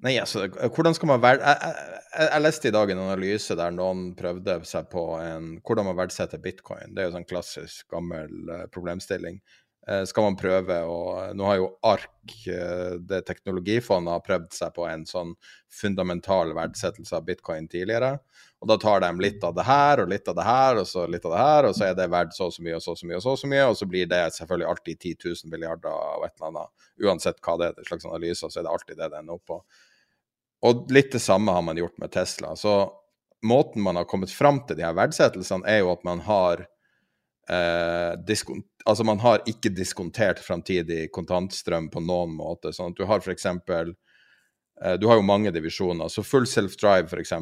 Speaker 4: nei, altså, hvordan skal man være jeg, jeg, jeg, leste i dag en analyse der noen prøvde seg på en, hvordan man verdsetter bitcoin. Det er jo sånn klassisk, gammel uh, problemstilling. Uh, skal man prøve å Nå har jo ARK, uh, det teknologifondet, har prøvd seg på en sånn fundamental verdsettelse av bitcoin tidligere. Og da tar de litt av det her og litt av det her og så litt av det her, og så er det verdt så og så mye og så og så mye og så så mye, og så blir det selvfølgelig alltid 10 000 milliarder og et eller annet. Uansett hva det er, slags analyser, så er det alltid det det ender opp på. Og litt det samme har man gjort med Tesla. Så måten man har kommet fram til de her verdsettelsene, er jo at man har eh, Altså man har ikke diskontert framtidig kontantstrøm på noen måte. Sånn at du har f.eks. Eh, du har jo mange divisjoner. Så full self-drive, f.eks.,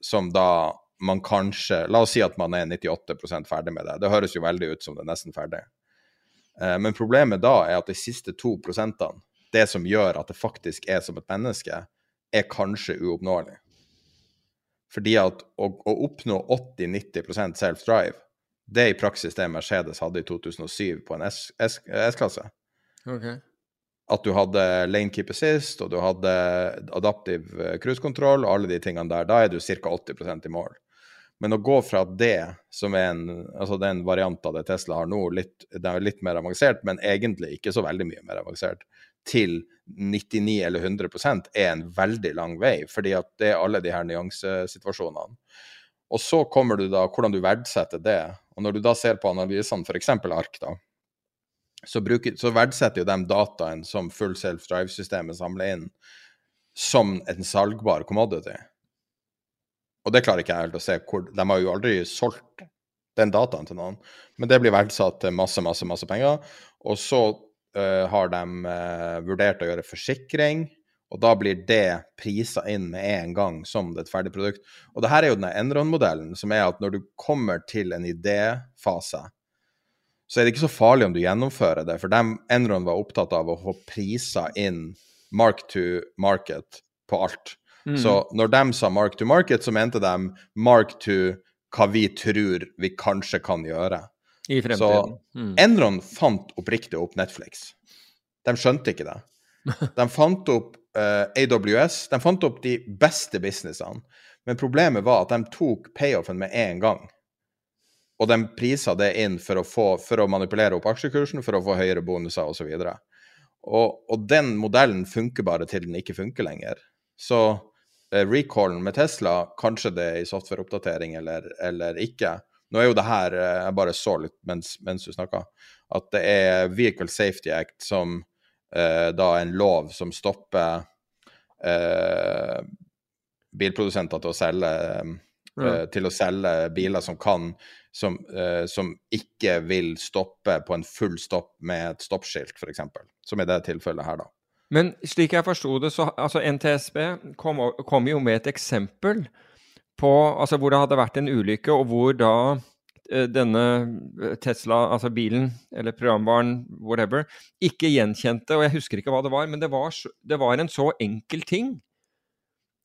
Speaker 4: som da man kanskje La oss si at man er 98% ferdig med det. Det høres jo veldig ut som det er nesten ferdig. Eh, men problemet da er at de siste to prosentene, det som gjør at det faktisk er som et menneske, er kanskje uoppnåelig. Fordi at å, å oppnå 80-90% self-drive, det er i praksis det Mercedes hadde i 2007 på en S-klasse.
Speaker 5: Okay
Speaker 4: at du hadde lane keep assist, og du hadde adaptiv eh, cruisekontroll, og alle de tingene der, da er du ca. 80% i mål. Men å gå fra det, som er en, altså det er en variant av det Tesla har nå, litt, det er litt mer avansert, men egentlig ikke så veldig mye mer avansert, til 99 eller 100% er en veldig lang vei, fordi at det er alle de her nyansesituasjonene. Og så kommer du da hvordan du verdsetter det. Og når du da ser på analysene, f.eks. ARK, da, så, bruker, så verdsetter jo de dataen som full self-drive-systemet samler inn, som en salgbar commodity. Og det klarer ikke jeg helt å se hvor De har jo aldri solgt den dataen til noen, men det blir verdsatt til masse, masse, masse penger. Og så uh, har de uh, vurdert å gjøre forsikring, og da blir det prisa inn med en gang som et ferdig produkt. Og det her er jo den Enron-modellen, som er at når du kommer til en idéfase, så er det ikke så farlig om du gjennomfører det. For dem, Enron var opptatt av å få priser inn mark to market på alt. Mm. Så når de sa mark to market, så mente de mark to hva vi tror vi kanskje kan gjøre.
Speaker 5: I fremtiden.
Speaker 4: Så mm. Enron fant oppriktig opp Netflix. De skjønte ikke det. <laughs> De fant opp uh, eh, AWS, de fant opp de beste businessene. Men problemet var at de tok payoffen med en gang og de prisa det inn for å, få, for å manipulere opp aksjekursen, for å få høyere bonuser osv. Og, og, og den modellen funker bare til den ikke funker lenger. Så uh, recallen med Tesla, kanskje det er i softwareoppdatering eller, eller ikke. Nå er jo det her eh, Jeg bare så litt mens, mens du snakka, at det er Vehicle Safety Act som eh, da en lov som stopper eh, bilprodusenter til å selge ja. Eh, til å selge biler som kan som, eh, som, ikke vil stoppe på en full stopp med et stoppskilt, f.eks. Som i det tilfellet her, da.
Speaker 5: Men slik jeg forsto det, så altså NTSB kom, kom, jo med et eksempel på altså hvor det hadde vært en ulykke, og hvor da denne eh, Tesla, altså bilen, eller programvaren, whatever, ikke gjenkjente, og jeg husker ikke hva det var, men det var, det var en så enkel ting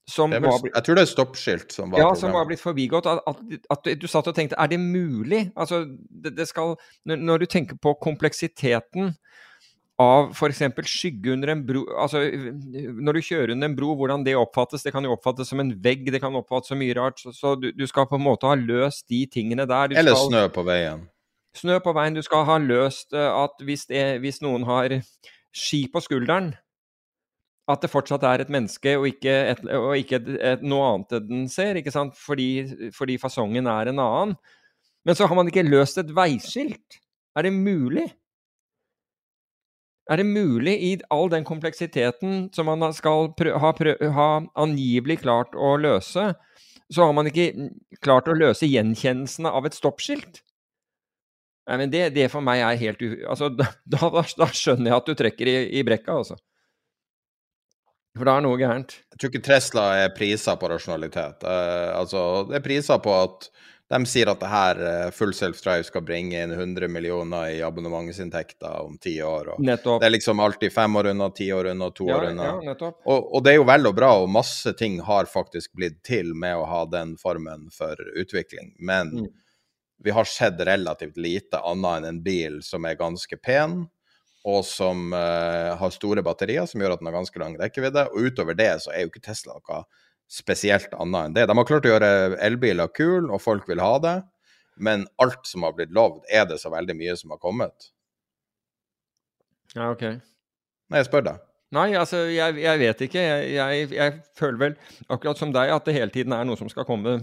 Speaker 4: som vel, var, jeg tror det er stoppskilt som var
Speaker 5: Ja, som var blitt forbigått. At, at, at, du satt og tenkte er det mulig? Altså, det, det skal, når, når, du tenker på kompleksiteten av f.eks. skygge under en bro altså Når du kjører under en bro, hvordan det oppfattes. Det kan jo oppfattes som en vegg, det kan oppfattes som mye rart. Så, så du, du, skal på en måte ha løst de tingene der.
Speaker 4: Du Eller skal, snø på veien.
Speaker 5: Snø på veien. Du skal ha løst eh, at hvis, det, hvis noen har ski på skulderen, at det fortsatt er et menneske og ikke, et, og ikke et, et, noe annet den ser, ikke sant? Fordi, fordi, fasongen er en annen. Men så har man ikke løst et veiskilt. Er det mulig? Er det mulig i all den kompleksiteten som man skal ha, ha angivelig klart å løse, så har man ikke klart å løse gjenkjennelsene av et stoppskilt? Nei, men det, det for meg er helt u... Altså, da, da, da, skjønner jeg at du trekker i, i brekka, altså. For da er noe gærent.
Speaker 4: Jeg tror ikke Tesla er priser på rasjonalitet. Uh, altså, det er priser på at De sier at det her eh, full self-drive skal bringe inn 100 millioner i abonnementsinntekter om ti år. Det er liksom alltid fem år unna, ti år unna, to
Speaker 5: Ja,
Speaker 4: år unna.
Speaker 5: ja.
Speaker 4: Og, og det er jo vel og bra, og masse ting har faktisk blitt til med å ha den formen for utvikling. Men
Speaker 5: Mm.
Speaker 4: vi har sett relativt lite annet enn en bil som er ganske pen, og som uh, har store batterier, som gjør at den har ganske lang rekkevidde. Og utover det så er jo ikke Tesla noe spesielt annet enn det. De har klart å gjøre elbiler kul, og folk vil ha det. Men alt som har blitt lovd, er det så veldig mye som har kommet?
Speaker 5: Ja, ok.
Speaker 4: Nei, jeg spør deg.
Speaker 5: Nei, altså, jeg, jeg vet ikke. Jeg, jeg, jeg føler vel, akkurat som deg, at det hele tiden er noe som skal komme.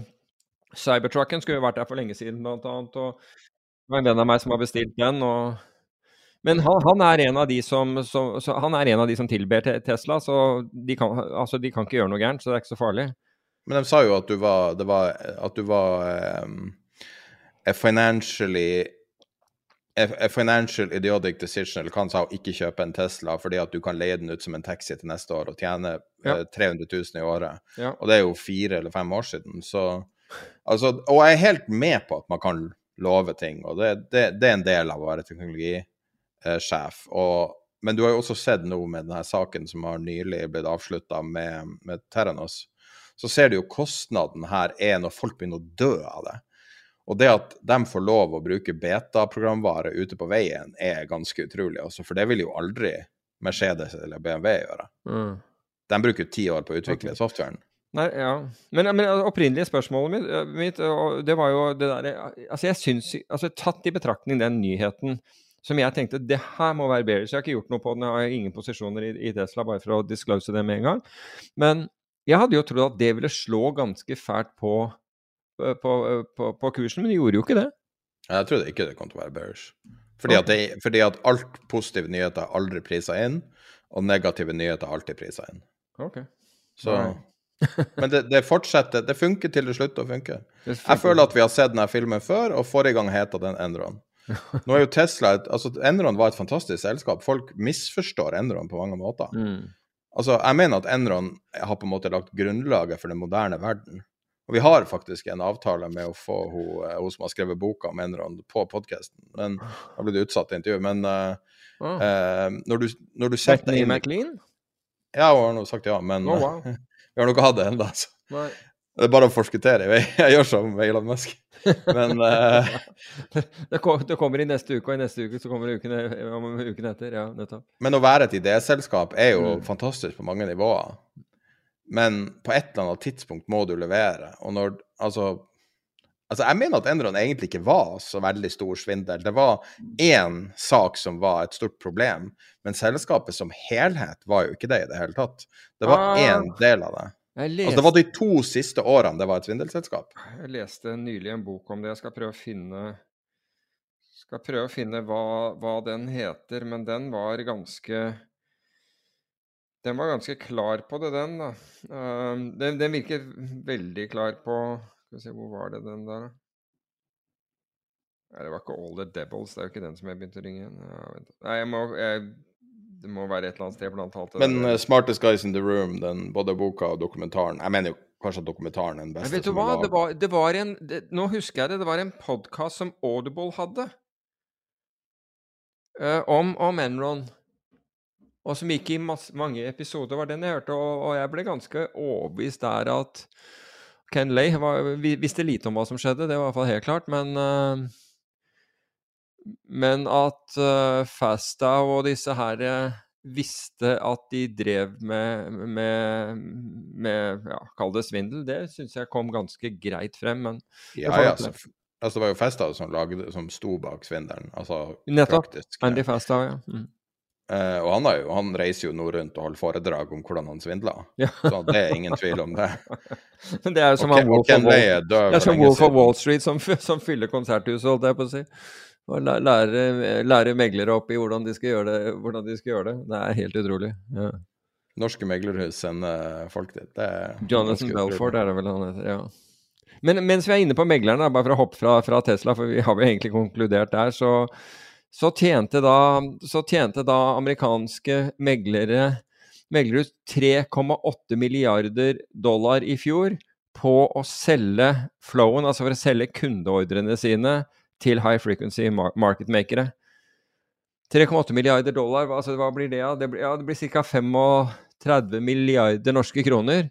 Speaker 5: Cybertrucken skulle jo vært der for lenge siden, blant annet. Og det var en venn av meg som har bestilt den. og... Men han, han, er en av de som, som, så, han er en av de som tilber te- Tesla, så de kan, altså, de kan ikke gjøre noe gærent, så det er ikke så farlig.
Speaker 4: Men de sa jo at du var, det var, at du var um, a financially a, financial idiotic decision, eller han sa, å ikke kjøpe en Tesla fordi at du kan leie den ut som en taxi til neste år og tjene
Speaker 5: Ja.
Speaker 4: eh, 300 000 i året.
Speaker 5: Ja.
Speaker 4: Og det er jo fire eller fem år siden, så altså, Og jeg er helt med på at man kan love ting, og det, det, det er en del av å være teknologisjef. Og men du har jo også sett nå med denne saken som har nylig blitt avslutta med, med Terranos, så ser du jo kostnaden her er når folk begynner å dø av det. Og det at de får lov å bruke beta-programvare ute på veien, er ganske utrolig. også, for det vil jo aldri Mercedes eller BMW gjøre.
Speaker 5: Mm.
Speaker 4: De bruker ti år på å utvikle softwaren.
Speaker 5: Nei, ja. Men, men opprinnelige spørsmålet mitt, eh, mitt det var jo det derre Altså, jeg syns altså, Tatt i betraktning den nyheten som jeg tenkte det her må være bearish. Jeg har ikke gjort noe på den, jeg har ingen posisjoner i, i Tesla, bare for å disclose det med en gang. Men jeg hadde jo trodd at det ville slå ganske fælt på, på, på, på kursen, men det gjorde jo ikke det.
Speaker 4: Jeg trodde ikke det kom til å være bearish. Fordi, at, det, fordi at alt positive nyheter er aldri prisa inn, og negative nyheter er alltid prisa inn.
Speaker 5: Ok.
Speaker 4: Så <laughs> Men det, det fortsetter. Det funker til det slutter å funke. Jeg føler at vi har sett denne filmen før, og forrige gang heta den Enron. Nå er jo Tesla et, altså Enron var et fantastisk selskap. Folk misforstår Enron på mange måter.
Speaker 5: Mm.
Speaker 4: Altså, Jeg mener at Enron har på en måte lagt grunnlaget for den moderne verden. Og vi har faktisk en avtale med å få hun, eh, hun som har skrevet boka om Enron, på podkasten. Men da ble det utsatt i intervju. Men
Speaker 5: uh,
Speaker 4: oh. når, du, når du setter
Speaker 5: Bethany
Speaker 4: inn
Speaker 5: McLean?
Speaker 4: Ja, hun har nå sagt ja, men
Speaker 5: oh, wow. <laughs>
Speaker 4: vi har nok ikke hatt det ennå. Altså.
Speaker 5: Nei.
Speaker 4: Det er bare å forskuttere. Jeg, jeg gjør som Elon Musk. Men uh... <laughs>
Speaker 5: det, kom, det kommer i neste uke, og i neste uke så kommer det uken, uken etter. Ja, nettopp.
Speaker 4: Men å være et idéselskap er jo
Speaker 5: Mm.
Speaker 4: fantastisk på mange nivåer. Men på et eller annet tidspunkt må du levere. Og når Altså, altså jeg mener at Endron egentlig ikke var så veldig stor svindel. Det var én sak som var et stort problem, men selskapet som helhet var jo ikke det i det hele tatt. Det var
Speaker 5: Ah.
Speaker 4: én del av det.
Speaker 5: Jeg
Speaker 4: Altså, det var de to siste årene det var et svindelselskap.
Speaker 5: jeg leste nylig en bok om det. Jeg skal prøve å finne prøve å finne hva, hva den heter, men den var ganske Den var ganske klar på det, den, da. Um, den, den virker veldig klar på Skal vi se, hvor var det den der, da? Nei, det var ikke All the Devils. Det er jo ikke den som jeg begynte å ringe igjen. Nei, jeg må jeg, Det må være et eller annet sted blant alt det
Speaker 4: Men uh, 'Smartest Guys in the Room', den, både boka og dokumentaren Jeg mener jo kanskje at dokumentaren er den beste.
Speaker 5: Men vet du hva? Det var, det var en det, Nå husker jeg det. Det var en podkast som Audible hadde. uh, om, om Enron. Og som gikk i masse, mange episoder, var den jeg hørte. Og, og jeg ble ganske overbevist der at Ken Lay var, visste lite om hva som skjedde, det var i hvert fall helt klart. Men eh, Men at uh, Fastow og disse her eh, visste at de drev med, med, med ja, kall det svindel, det syns jeg kom ganske greit frem. Men
Speaker 4: Ja, ja, altså, altså, det var jo Festa som, lagde, som sto bak svindelen. Altså
Speaker 5: Nettopp.
Speaker 4: praktisk.
Speaker 5: Andy Fastow, ja. Mm.
Speaker 4: Uh, og han, jo, han reiser jo nå rundt og holder foredrag om hvordan han svindla.
Speaker 5: Ja.
Speaker 4: Så det er ingen tvil om det. <laughs>
Speaker 5: Men det er jo som
Speaker 4: og
Speaker 5: Wolf of Wall, det er som Wolf of. Wall Street som, <laughs> som fyller konserthuset, holdt jeg på å si. Og lære, lære meglere opp i hvordan de skal gjøre det. De skal gjøre det. det er helt utrolig. Ja.
Speaker 4: Norske meglerhus sender folk dit. Det er
Speaker 5: Jonathan Belford er det vel han heter, ja. Men mens vi er inne på meglerne, bare for å hoppe fra, fra Tesla, for vi har jo egentlig konkludert der, så, så, tjente, da, så tjente da amerikanske meglere meglerhus 3,8 milliarder dollar i fjor på å selge flowen, altså for å selge kundeordrene sine til high frequency market makere. 3,8 milliarder dollar, altså hva blir det? Ja, det blir, ja, det blir ca. 35 milliarder norske kroner.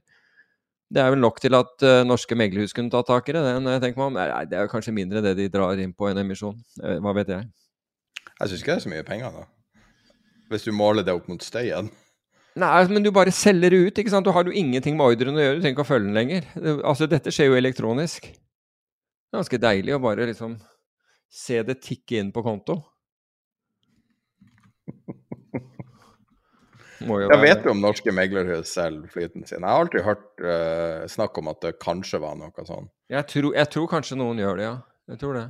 Speaker 5: Det er vel nok til at uh, norske meglerhus kunne ta tak i det. jeg tenker om. Nei, det er kanskje mindre det de drar inn på en emisjon. Uh, hva vet jeg.
Speaker 4: Jeg syns ikke det er så mye penger, da. Hvis du måler det opp mot støyen.
Speaker 5: Nei, altså, men du bare selger det ut. ikke sant? Du har jo ingenting med ordren å gjøre. Du trenger ikke å følge den lenger. Altså, Dette skjer jo elektronisk. Det er ganske deilig å bare liksom se det tikke inn på konto.
Speaker 4: Jeg vet jo om norske meglerhus selger flyten sin? Jeg har alltid hørt uh, snakk om at det kanskje var noe sånn.
Speaker 5: Jeg tror, jeg tror kanskje noen gjør det, ja. Jeg tror det.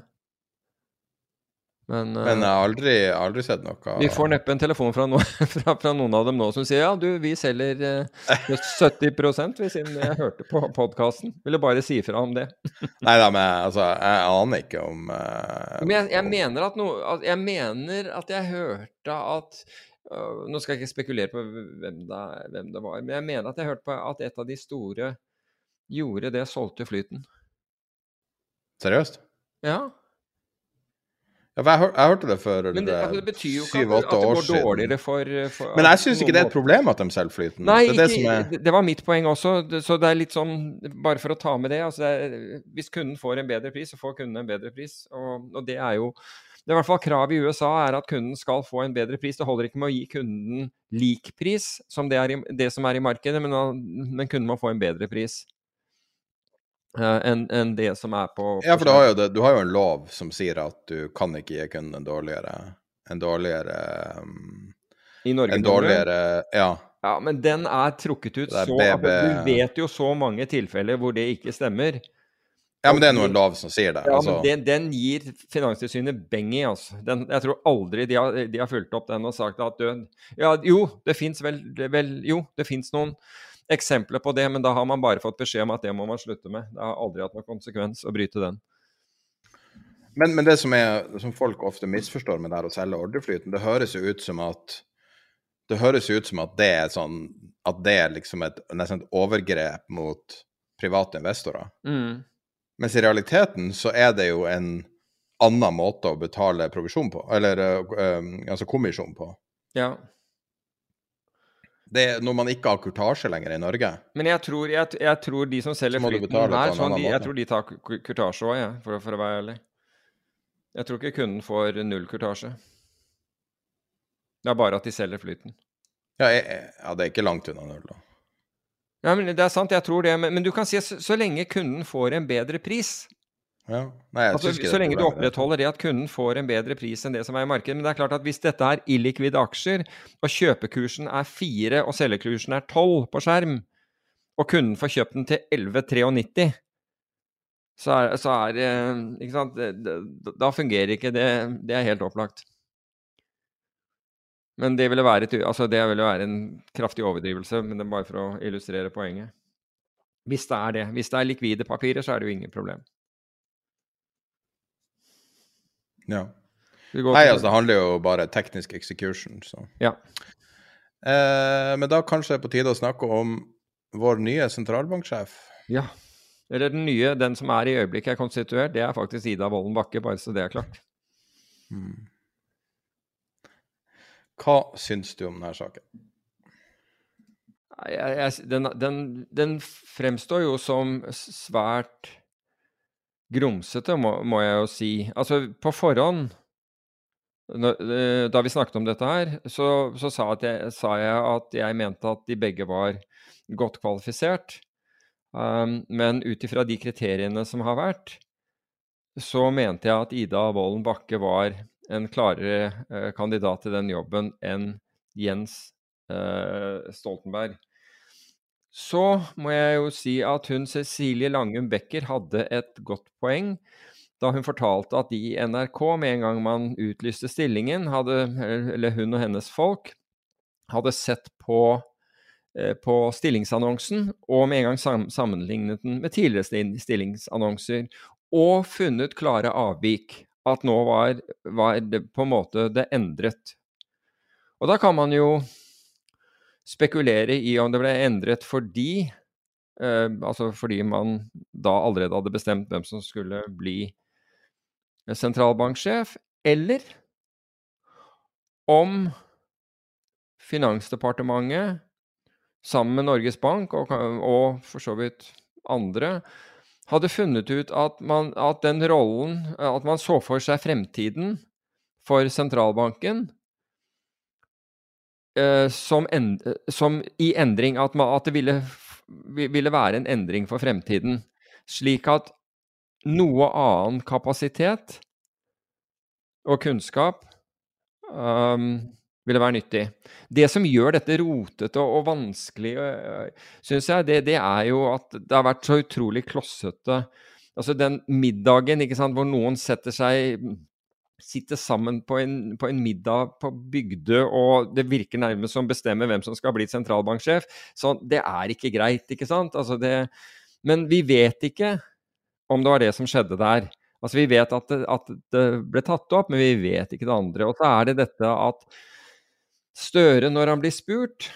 Speaker 5: Men, uh,
Speaker 4: Men jeg har aldri, aldri, sett noe
Speaker 5: Vi får neppe en telefon fra, no <laughs> fra, fra, noen av dem nå som sier ja, du, vi selger <laughs> uh, 70% vi, jeg hørte på podkasten. Ville bare si fra om det. <laughs>
Speaker 4: Nei da, men altså, jeg aner ikke om uh,
Speaker 5: Men jeg, jeg, mener no, jeg mener at jeg hørte at uh, Nå skal jeg ikke spekulere på hvem det, hvem det, var, men jeg mener at jeg hørte på at et av de store gjorde det, solgte Flyten.
Speaker 4: Seriøst?
Speaker 5: Ja.
Speaker 4: Ja, jeg, hør, jeg, hørte det for
Speaker 5: Men det, altså, det betyr jo ikke at, at, det går dårligere for, for
Speaker 4: Men jeg syns ikke det er et problem at de selger flyten.
Speaker 5: Nei,
Speaker 4: det,
Speaker 5: det, ikke, er... det, var mitt poeng også. Så det er litt sånn, bare for å ta med det, altså er, Hvis kunden får en bedre pris, så får kunden en bedre pris. Og, og det er jo det er i hvert fall Kravet i USA er at kunden skal få en bedre pris. Det holder ikke med å gi kunden lik pris, som det, er i, det som er i markedet, men, men kunden må få en bedre pris. Uh, enn en det som er på, på
Speaker 4: Ja, for du har, det, du har, jo en lov som sier at du kan ikke gi kunden en dårligere En dårligere um,
Speaker 5: I Norge?
Speaker 4: En dårligere Ja.
Speaker 5: Ja, men den er trukket ut så BB... Du vet jo så mange tilfeller hvor det ikke stemmer.
Speaker 4: Ja, men det er noen lov som sier det.
Speaker 5: Ja, altså. men den, den, gir Finanstilsynet beng i, altså. Den, jeg tror aldri de har, de har, fulgt opp den og sagt at du Ja, jo, det fins vel, vel Jo, det fins noen eksempler på det, men da har man bare fått beskjed om at det må man slutte med. Det har aldri hatt noen konsekvens å bryte den.
Speaker 4: Men, men det som, er, som, folk ofte misforstår med det å selge ordreflyten, det høres jo ut som at det høres ut som at det er sånn at det er liksom et nesten et overgrep mot private investorer.
Speaker 5: Mm.
Speaker 4: Mens i realiteten så er det jo en annen måte å betale provisjon på, eller uh, altså kommisjon på.
Speaker 5: Ja.
Speaker 4: Det er når man ikke har kurtasje lenger i Norge.
Speaker 5: Men jeg tror, jeg, jeg tror de som selger flyten her, sånn, de, jeg tror de tar kurtasje òg, ja, for, for, å være ærlig. Jeg tror ikke kunden får null kurtasje. Det er bare at de selger flyten.
Speaker 4: Ja, jeg, ja det er ikke langt unna null, da.
Speaker 5: Ja, men Det er sant, jeg tror det. Men, men du kan si at så, så lenge kunden får en bedre pris,
Speaker 4: ja. Nei,
Speaker 5: altså, så lenge du opprettholder det at kunden får en bedre pris enn det som er i markedet. Men det er klart at hvis dette er illikvide aksjer, og kjøpekursen er 4 og selgekursen er 12 på skjerm, og kunden får kjøpt den til 11,93 så er, så er ikke sant, Da fungerer ikke det. Det er helt opplagt. Men det ville være, altså det ville være en kraftig overdrivelse, men det er bare for å illustrere poenget. Hvis det er det. Hvis det er likvide papirer, så er det jo ingen problem.
Speaker 4: Ja. Nei, altså det handler jo bare teknisk execution, så.
Speaker 5: Ja.
Speaker 4: Eh, men da kanskje det er på tide å snakke om vår nye sentralbanksjef.
Speaker 5: Ja. Eller den nye, den som er i øyeblikket er konstituert, det er faktisk Ida Wolden Bakke, bare så det er klart.
Speaker 4: Hmm. Hva syns du om denne saken?
Speaker 5: Jeg, jeg, den, den, den, fremstår jo som svært grumsete, må, må, jeg jo si. Altså, på forhånd, eh, da vi snakket om dette her, så, så sa, jeg, sa, jeg, at jeg mente at de begge var godt kvalifisert. Um, men ut ifra de kriteriene som har vært, så mente jeg at Ida Wolden Bakke var en klarere uh, kandidat til den jobben enn Jens uh, Stoltenberg. Så må jeg jo si at hun Cecilie Langum Becker hadde et godt poeng da hun fortalte at de i NRK, med en gang man utlyste stillingen, hadde, eller hun og hennes folk, hadde sett på, eh, på stillingsannonsen og med en gang sammenlignet den med tidligere stillingsannonser, og funnet klare avvik. At nå var, var det på en måte det endret. Og da kan man jo spekulere i om det ble endret fordi Eh, altså fordi man da allerede hadde bestemt hvem som skulle bli sentralbanksjef, eller om Finansdepartementet sammen med Norges Bank og, og for så vidt andre hadde funnet ut at, man, at den rollen At man så for seg fremtiden for sentralbanken eh, som, en, som, i endring. At, at det ville, ville, være en endring for fremtiden. Slik at noe annen kapasitet og kunnskap um, ville være nyttig. Det som gjør dette rotete og, vanskelig, øh, syns jeg, det, det, er jo at det har vært så utrolig klossete. Altså den middagen sant, hvor noen setter seg Sitter sammen på en, på en middag på Bygdø, og det virker nærmest som bestemmer hvem som skal bli sentralbanksjef. Så det er ikke greit, ikke sant? Altså det, men vi vet ikke om det var det som skjedde der. Altså Vi vet at det, at det ble tatt opp, men vi vet ikke det andre. Og så er det dette at Støre, når han blir spurt,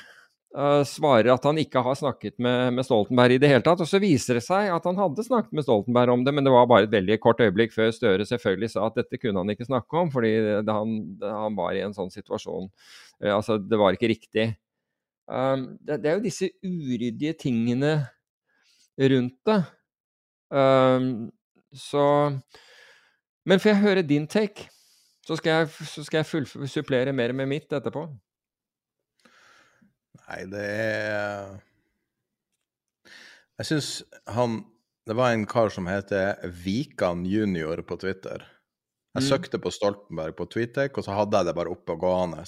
Speaker 5: uh, svarer at han ikke har snakket med, med, Stoltenberg i det hele tatt. Og så viser det seg at han hadde snakket med Stoltenberg om det, men det var bare et veldig kort øyeblikk før Støre selvfølgelig sa at dette kunne han ikke snakke om, fordi han, han, var i en sånn situasjon. Uh, altså, det var ikke riktig. Um, det, det, er jo disse uryddige tingene rundt det. Um, så Men får jeg høre din take? Så skal jeg, så skal jeg supplere mer med mitt etterpå.
Speaker 4: Nei, det er Jeg syns han Det var en kar som heter Vikan junior på Twitter. Jeg mm. søkte på Stoltenberg på Twitter, og så hadde jeg det bare oppe og gående.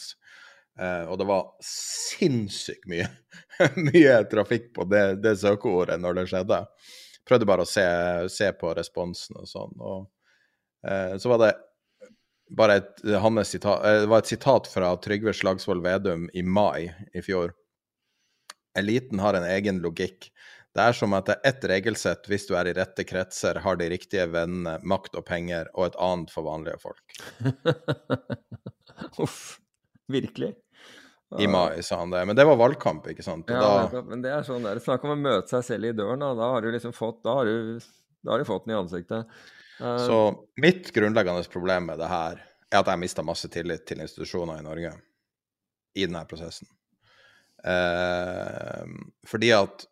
Speaker 4: Eh, og det var sinnssykt mye, <laughs> mye trafikk på det, det, søkeordet når det skjedde. Prøvde bare å se, se på responsen og sånn. Og eh, så var det bare et, sitat, eh, det var et sitat fra Trygve Slagsvold Vedum i mai i fjor. Eliten har en egen logikk. Det er som at det er ett regelsett hvis du er i rette kretser, har de riktige vennene, makt og penger, og et annet for vanlige folk. <laughs>
Speaker 5: Uff. Virkelig?
Speaker 4: I mai, sa han det. Men det var valgkamp, ikke sant?
Speaker 5: Og ja, da... men det er sånn der. Snakk om å møte seg selv i døren, da. Da har du liksom fått, da har du, da har du fått den i ansiktet.
Speaker 4: Uh... Så mitt grunnleggende problem med det her er at jeg mista masse tillit til institusjoner i Norge i denne prosessen. Eh, fordi at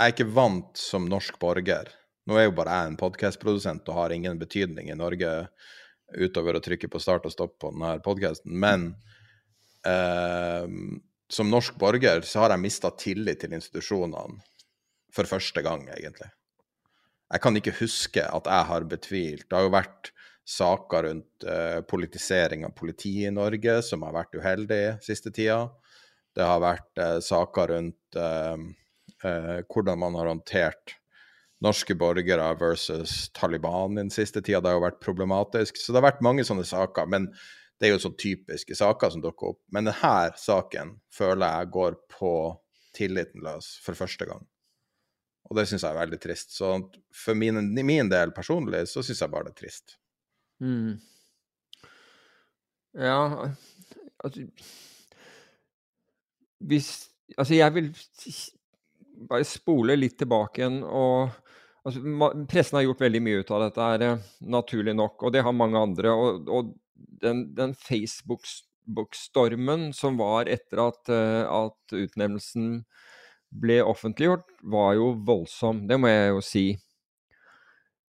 Speaker 4: jeg er ikke vant som norsk borger Nå er jo bare jeg en podkastprodusent og har ingen betydning i Norge utover å trykke på start og stopp på denne podkasten, men eh, som norsk borger så har jeg mista tillit til institusjonene for første gang, egentlig. Jeg kan ikke huske at jeg har betvilt. Det har jo vært saker rundt eh, politisering av politiet i Norge som har vært uheldig siste tida. Det har vært eh, saker rundt eh, hvordan man har håndtert norske borgere versus Taliban den siste tida. Det har jo vært problematisk. Så det har vært mange sånne saker. Men det er jo sånn typiske saker som dukker opp. Men denne saken føler jeg går på tilliten løs for første gang. Og det syns jeg er veldig trist. Så for min, min del personlig så syns jeg bare det er trist. Mm.
Speaker 5: Ja, altså Hvis Altså, jeg vil bare spole litt tilbake igjen og altså, Pressen har gjort veldig mye ut av dette, er eh, naturlig nok, og det har mange andre. Og, og den, den Facebook-stormen som var etter at, uh, at utnevnelsen ble offentliggjort, var jo voldsom. Det må jeg jo si.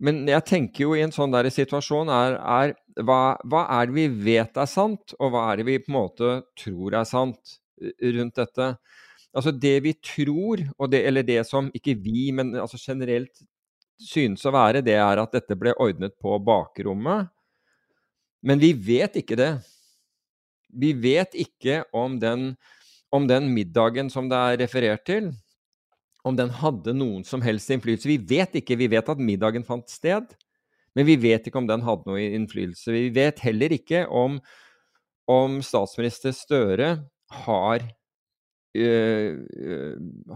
Speaker 5: Men jeg tenker jo i en sånn der situasjon er, er hva, hva, er det vi vet er sant, og hva er det vi på en måte tror er sant rundt dette? Altså det vi tror, det, eller det som ikke vi, men altså generelt synes å være, det er at dette ble ordnet på bakrommet. Men vi vet ikke det. Vi vet ikke om den, om den middagen som det er referert til, om den hadde noen som helst innflytelse. Vi vet ikke. Vi vet at middagen fant sted, men vi vet ikke om den hadde noe innflytelse. Vi vet heller ikke om, om statsminister Støre har uh,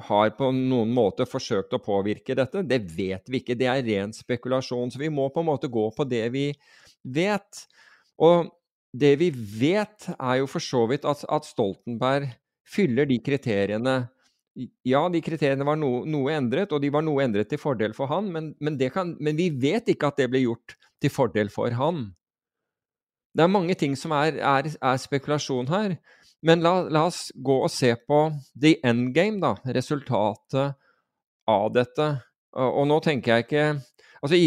Speaker 5: har på noen måte forsøkt å påvirke dette. Det vet vi ikke, det er ren spekulasjon. Så vi må på en måte gå på det vi vet. Og det vi vet, er jo for så vidt at, at Stoltenberg fyller de kriteriene ja, de kriteriene var no, noe endret, og de var noe endret til fordel for han, men, men, kan, men, vi vet ikke at det ble gjort til fordel for han. Det er mange ting som er, er, er spekulasjon her. Men la, la, oss gå og se på the endgame, da. Resultatet av dette. Og, og nå tenker jeg ikke Altså,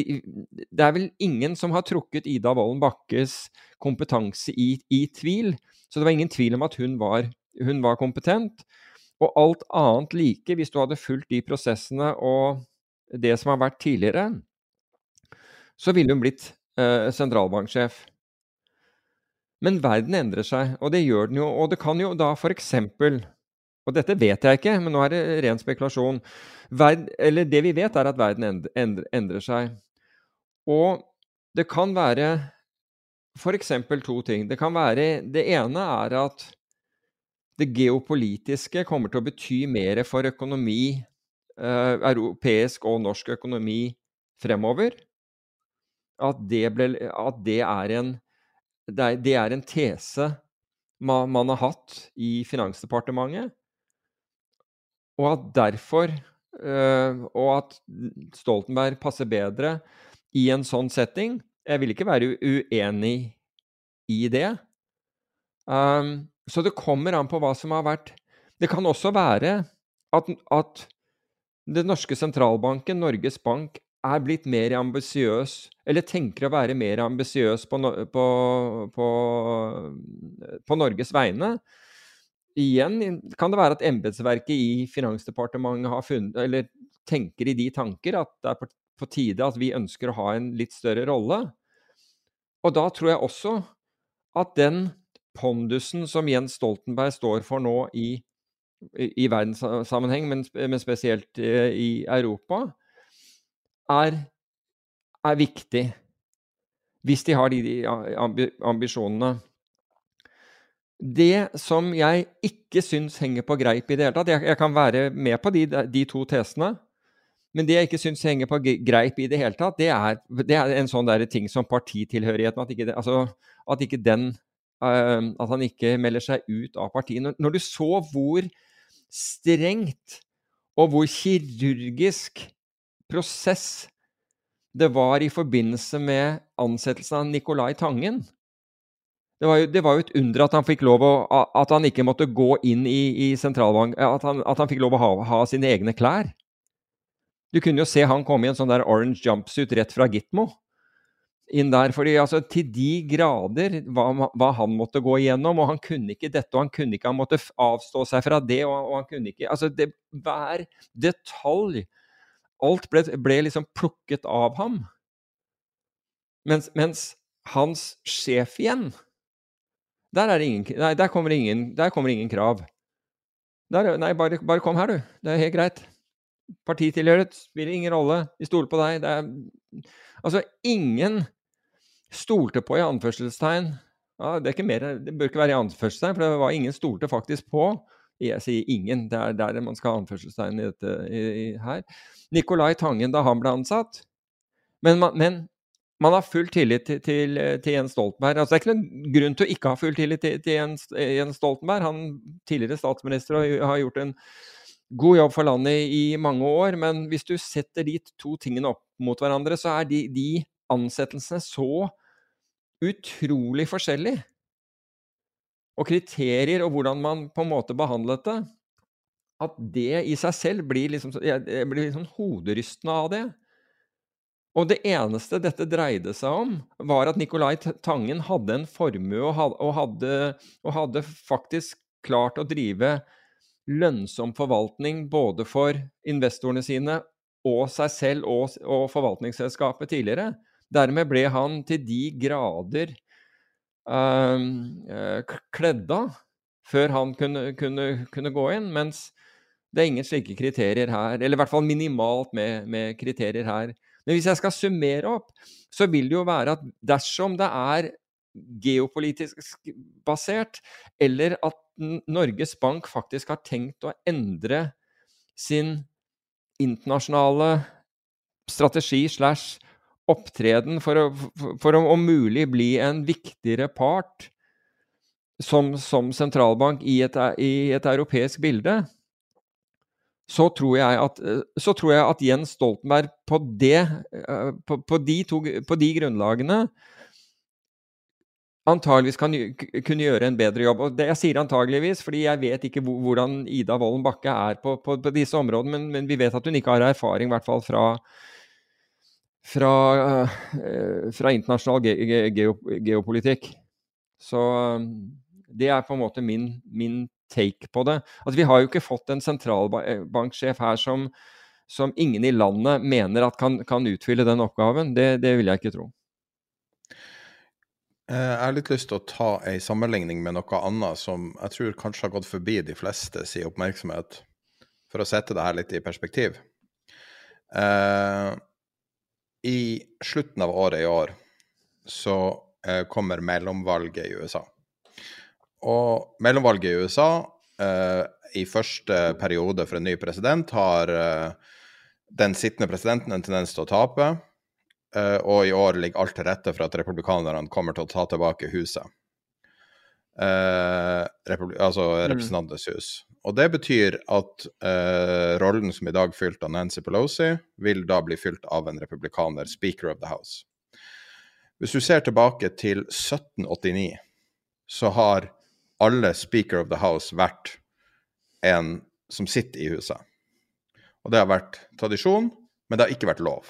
Speaker 5: det er vel ingen som har trukket Ida Wolden Bakkes kompetanse i, i, tvil. Så det var ingen tvil om at hun var, hun var kompetent. Og alt annet like, hvis du hadde fulgt de prosessene og det som har vært tidligere, så ville hun blitt eh, sentralbanksjef. Men verden endrer seg, og det gjør den jo. Og det kan jo da f.eks. Og dette vet jeg ikke, men nå er det ren spekulasjon. Verd, eller det vi vet, er at verden endrer, endrer, seg. Og det kan være f.eks. to ting. Det kan være Det ene er at det geopolitiske kommer til å bety mer for økonomi, eh, europeisk og norsk økonomi fremover. At det, ble, at det, er, en, det, er, det er en tese man, man, har hatt i Finansdepartementet. Og at derfor øh, Og at Stoltenberg passer bedre i en sånn setting. Jeg vil ikke være uenig i det. Um, så det kommer an på hva som har vært Det kan også være at, at den norske sentralbanken, Norges Bank, er blitt mer ambisiøs, eller tenker å være mer ambisiøs på, på, på, på, Norges vegne. Igjen kan det være at embetsverket i Finansdepartementet funnet, eller tenker i de tanker at det er på tide at vi ønsker å ha en litt større rolle. Og da tror jeg også at den pondusen som Jens Stoltenberg står for nå i, i, i verdenssammenheng, men, men, spesielt eh, i Europa, er, er, viktig. Hvis de har de, de ambisjonene. Det som jeg ikke syns henger på greip i det hele tatt Jeg, jeg kan være med på de, de, to tesene, men det jeg ikke syns henger på greip i det hele tatt, det er, det er en sånn ting som partitilhørigheten. At ikke, altså, at ikke den uh, at han ikke melder seg ut av partiet. Når du så hvor strengt og hvor kirurgisk prosess det var i forbindelse med ansettelsen av Nicolai Tangen det var, jo, det var, jo, et under at han fikk lov å, at han ikke måtte gå inn i, i sentralbank at han, at han, fikk lov å ha, ha, sine egne klær. Du kunne jo se han komme i en sånn der orange jumpsuit rett fra Gitmo inn der. fordi altså, Til de grader hva, hva, han måtte gå igjennom. Og han kunne ikke dette, og han kunne ikke, han måtte avstå seg fra det. og, og han kunne ikke, altså det, Hver detalj Alt ble, ble liksom plukket av ham. Mens, mens hans sjef igjen der, er ingen, nei, der, kommer ingen, der kommer ingen krav. Der, nei, bare, bare, kom her, du. Det er helt greit. Partitilhørighet spiller ingen rolle. Vi stoler på deg. Er, altså, ingen stolte på i anførselstegn ja, det, mer, det, bør ikke være i anførselstegn, for det var ingen stolte faktisk på. Jeg sier ingen, det er der man skal ha anførselstegn i dette i, i, her. Nicolai Tangen da han ble ansatt. Men man, men man har full tillit til, til, til, Jens Stoltenberg. Altså, det er ikke noen grunn til å ikke ha full tillit til, til Jens, Jens, Stoltenberg. Han tidligere statsminister har gjort en god jobb for landet i mange år. Men hvis du setter de to tingene opp mot hverandre, så er de, de ansettelsene så utrolig forskjellige. Og kriterier og hvordan man på en måte behandlet det, at det i seg selv blir liksom, jeg blir liksom hoderystende av det. Og det eneste dette dreide seg om, var at Nicolai Tangen hadde en formue og hadde, og hadde faktisk klart å drive lønnsom forvaltning både for investorene sine og seg selv og, og forvaltningsselskapet tidligere. Dermed ble han til de grader kledd av før han kunne, kunne, kunne, gå inn, mens det er ingen slike kriterier her. Eller i hvert fall minimalt med, med kriterier her. Men hvis jeg skal summere opp, så vil det jo være at dersom det er geopolitisk basert, eller at Norges Bank faktisk har tenkt å endre sin internasjonale strategi slash opptreden for, å, for å om mulig bli en viktigere part som, som sentralbank i et, i et, europeisk bilde, så tror at, så tror jeg at Jens Stoltenberg på, det, på, på, de to, på de grunnlagene antageligvis kan kunne gjøre en bedre jobb. Og det, jeg sier antageligvis, fordi jeg vet ikke hvordan Ida Wolden Bakke er på disse områdene, men, men, vi vet at hun ikke har erfaring, i hvert fall fra, fra, uh, fra internasjonal ge, ge, geo, geopolitikk. Så det er på en måte min, min take på det. Altså, vi har jo ikke fått en sentralbanksjef her som, som ingen i landet mener at kan, kan utfylle den oppgaven. Det, det, vil jeg ikke tro.
Speaker 4: Eh, jeg har litt lyst til å ta en sammenligning med noe annet som jeg tror kanskje har gått forbi de fleste si oppmerksomhet, for å sette det her litt i perspektiv. I slutten av året i år så eh, kommer mellomvalget i USA. Og mellomvalget i USA, eh, i første periode for en ny president, har eh, den sittende presidenten en tendens til å tape. Eh, og i år ligger alt til rette for at republikanerne kommer til å ta tilbake huset. Eh, altså mm. Representantenes hus. Og det betyr at uh, rollen som i dag fylt av Nancy Pelosi, vil da bli fylt av en republikaner, speaker of the house. Hvis du ser tilbake til 1789, så har alle Speaker of the House vært en som sitter i huset. Og det har vært tradisjon, men det har ikke vært lov.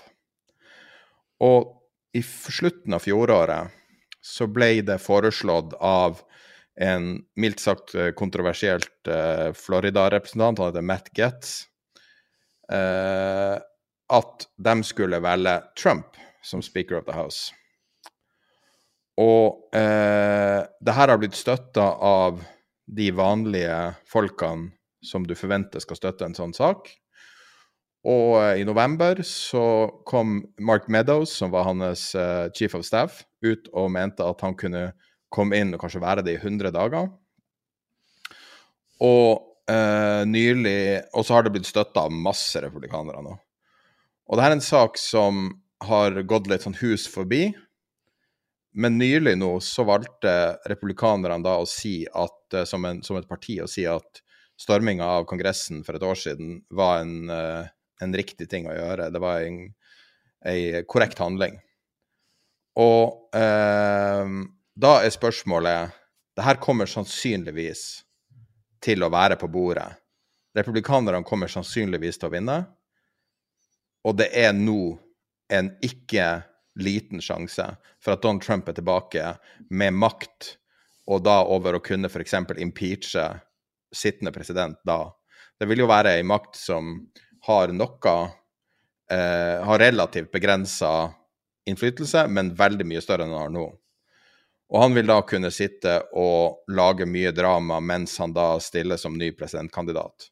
Speaker 4: Og i slutten av fjoråret så ble det foreslått av en mildt sagt eh, kontroversielt uh, Florida-representant, han heter Matt Getz, uh, at de skulle velge Trump som Speaker of the House. Og eh, det her har blitt støtta av de vanlige folkene som du forventer skal støtte en sånn sak. Og i november så kom Mark Meadows, som var hans chief of staff, ut og mente at han kunne komme inn og kanskje være det i 100 dager. Og eh, nylig Og så har det blitt støtta av masse republikanere nå. Og det her er en sak som har gått litt sånn hus forbi. Men nylig nå så valgte republikanerne da å si at, eh, som, en, som et parti, å si at storminga av Kongressen for et år siden var en, eh, en riktig ting å gjøre. Det var en, en korrekt handling. Og eh, da er spørsmålet Det her kommer sannsynligvis til å være på bordet. Republikanerne kommer sannsynligvis til å vinne. Og det er nå en ikke liten sjanse for at Donald Trump er tilbake med makt, og da over å kunne f.eks. impeache sittende president da. Det vil jo være ei makt som har noe eh, Har relativt begrensa innflytelse, men veldig mye større enn den har nå. Og han vil da kunne sitte og lage mye drama mens han da stiller som ny presidentkandidat.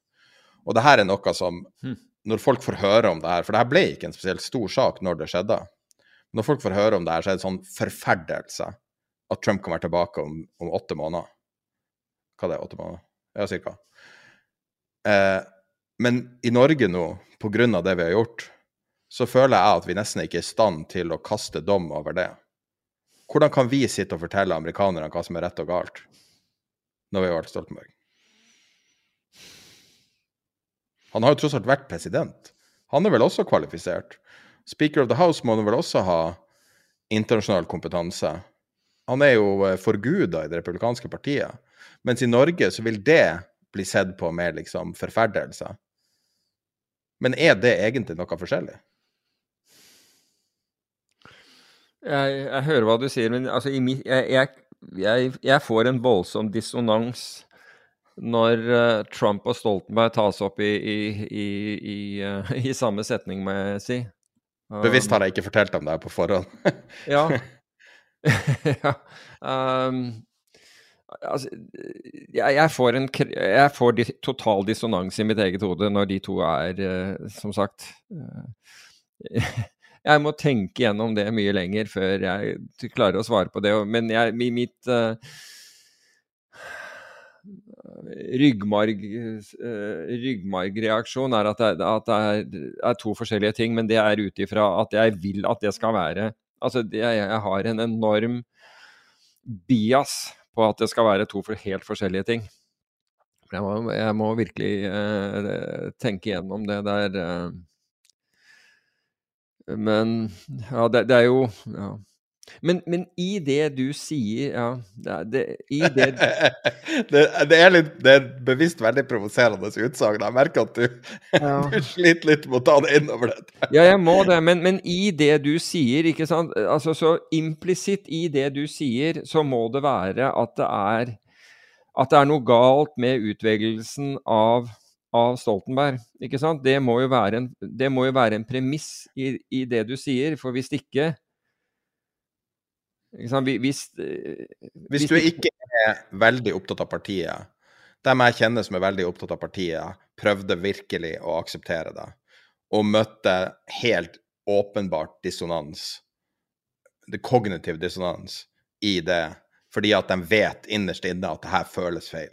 Speaker 4: Og det her er noe som hm. Når folk får høre om det her For det her ble ikke en spesielt stor sak når det skjedde. Når folk får høre om det her, så er det sånn forferdelse at Trump være tilbake om, om åtte måneder. Hva det er åtte måneder? Ja, cirka. Eh, men i Norge nå, på grunn av det vi har gjort, så føler jeg at vi nesten ikke er i stand til å kaste dom over det. Hvordan kan vi sitte og fortelle amerikanerne hva som er rett og galt, når vi har valgt Stoltenberg? Han har jo tross alt vært president. Han er vel også kvalifisert. Speaker of the House må vel også ha internasjonal kompetanse. Han er jo eh, forguda i det republikanske partiet. Mens i Norge så vil det bli sett på med liksom forferdelse. Men er det egentlig noe forskjellig?
Speaker 5: Jeg, jeg hører hva du sier, men altså, jeg, jeg, jeg, får en voldsom dissonans når uh, Trump og Stoltenberg tas opp i, i, i, uh, i, samme setning, må jeg si.
Speaker 4: Bevisst har jeg ikke fortalt om det her på forhånd. <laughs>
Speaker 5: ja. <laughs> ja. Um, altså, jeg, får en jeg får di total dissonans i mitt eget hode når de to er, uh, som sagt <laughs> Jeg må tenke gjennom det mye lenger før jeg klarer å svare på det. Men jeg, mitt uh, ryggmarg, uh, ryggmargreaksjon er at, det, at det er, er, to forskjellige ting, men det er ut ifra at jeg vil at det skal være Altså, det, jeg har en enorm bias på at det skal være to helt forskjellige ting. Jeg må, jeg må virkelig uh, tenke gjennom det der. Eh. Men ja, det, det er jo ja. Men, men, i det du sier Ja, det, det, i det <laughs>
Speaker 4: det, det, er litt Det er bevisst veldig provoserende utsagn. Jeg merker at du, ja. <laughs> du, sliter litt med å ta det innover deg.
Speaker 5: ja, jeg må det. Men, men, i det du sier, ikke sant Altså, så implisitt i det du sier, så må det være at det er At det er noe galt med utvelgelsen av av Stoltenberg. ikke sant? Det må jo være en, må jo være en premiss i, i det du sier. For hvis ikke hvis,
Speaker 4: eh, hvis, hvis, du ikke er veldig opptatt av partiet Dem jeg kjenner som er veldig opptatt av partiet, prøvde virkelig å akseptere det, og møtte helt åpenbart dissonans, det kognitiv dissonans, i det, fordi at de vet innerst inne at det her føles feil.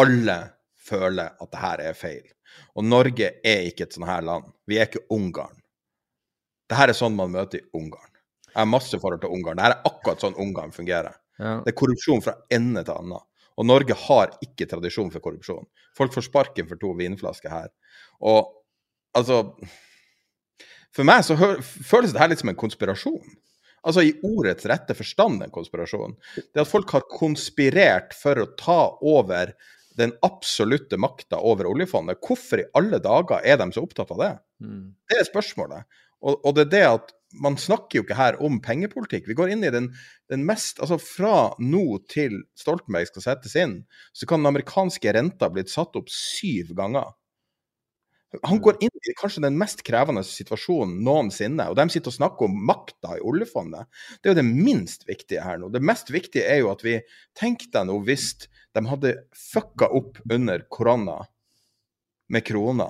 Speaker 4: Alle føler at det her er feil. Og Norge er ikke et sånt her land. Vi er ikke Ungarn. Det her er sånn man møter i Ungarn. Jeg har masse forhold til Ungarn. Dette er akkurat sånn Ungarn fungerer. Ja. Det er korrupsjon fra ende til annen. Og Norge har ikke tradisjon for korrupsjon. Folk får sparken for to vinflasker her. Og altså For meg så føles det her litt som en konspirasjon. Altså i ordets rette forstand en konspirasjon. Det at folk har konspirert for å ta over den absolutte makta over oljefondet. Hvorfor i alle dager er de så opptatt av det? Mm. Det er spørsmålet. Og, og, det er det at man snakker jo ikke her om pengepolitikk. Vi går inn i den, den, mest Altså fra nå til Stoltenberg skal settes inn, så kan den amerikanske renta blitt satt opp syv ganger. Han går inn i kanskje den mest krevende situasjonen noensinne. Og de sitter og snakker om makta i oljefondet. Det er jo det minst viktige her nå. Det mest viktige er jo at vi Tenk deg nå hvis de hadde fucka opp under korona med krona.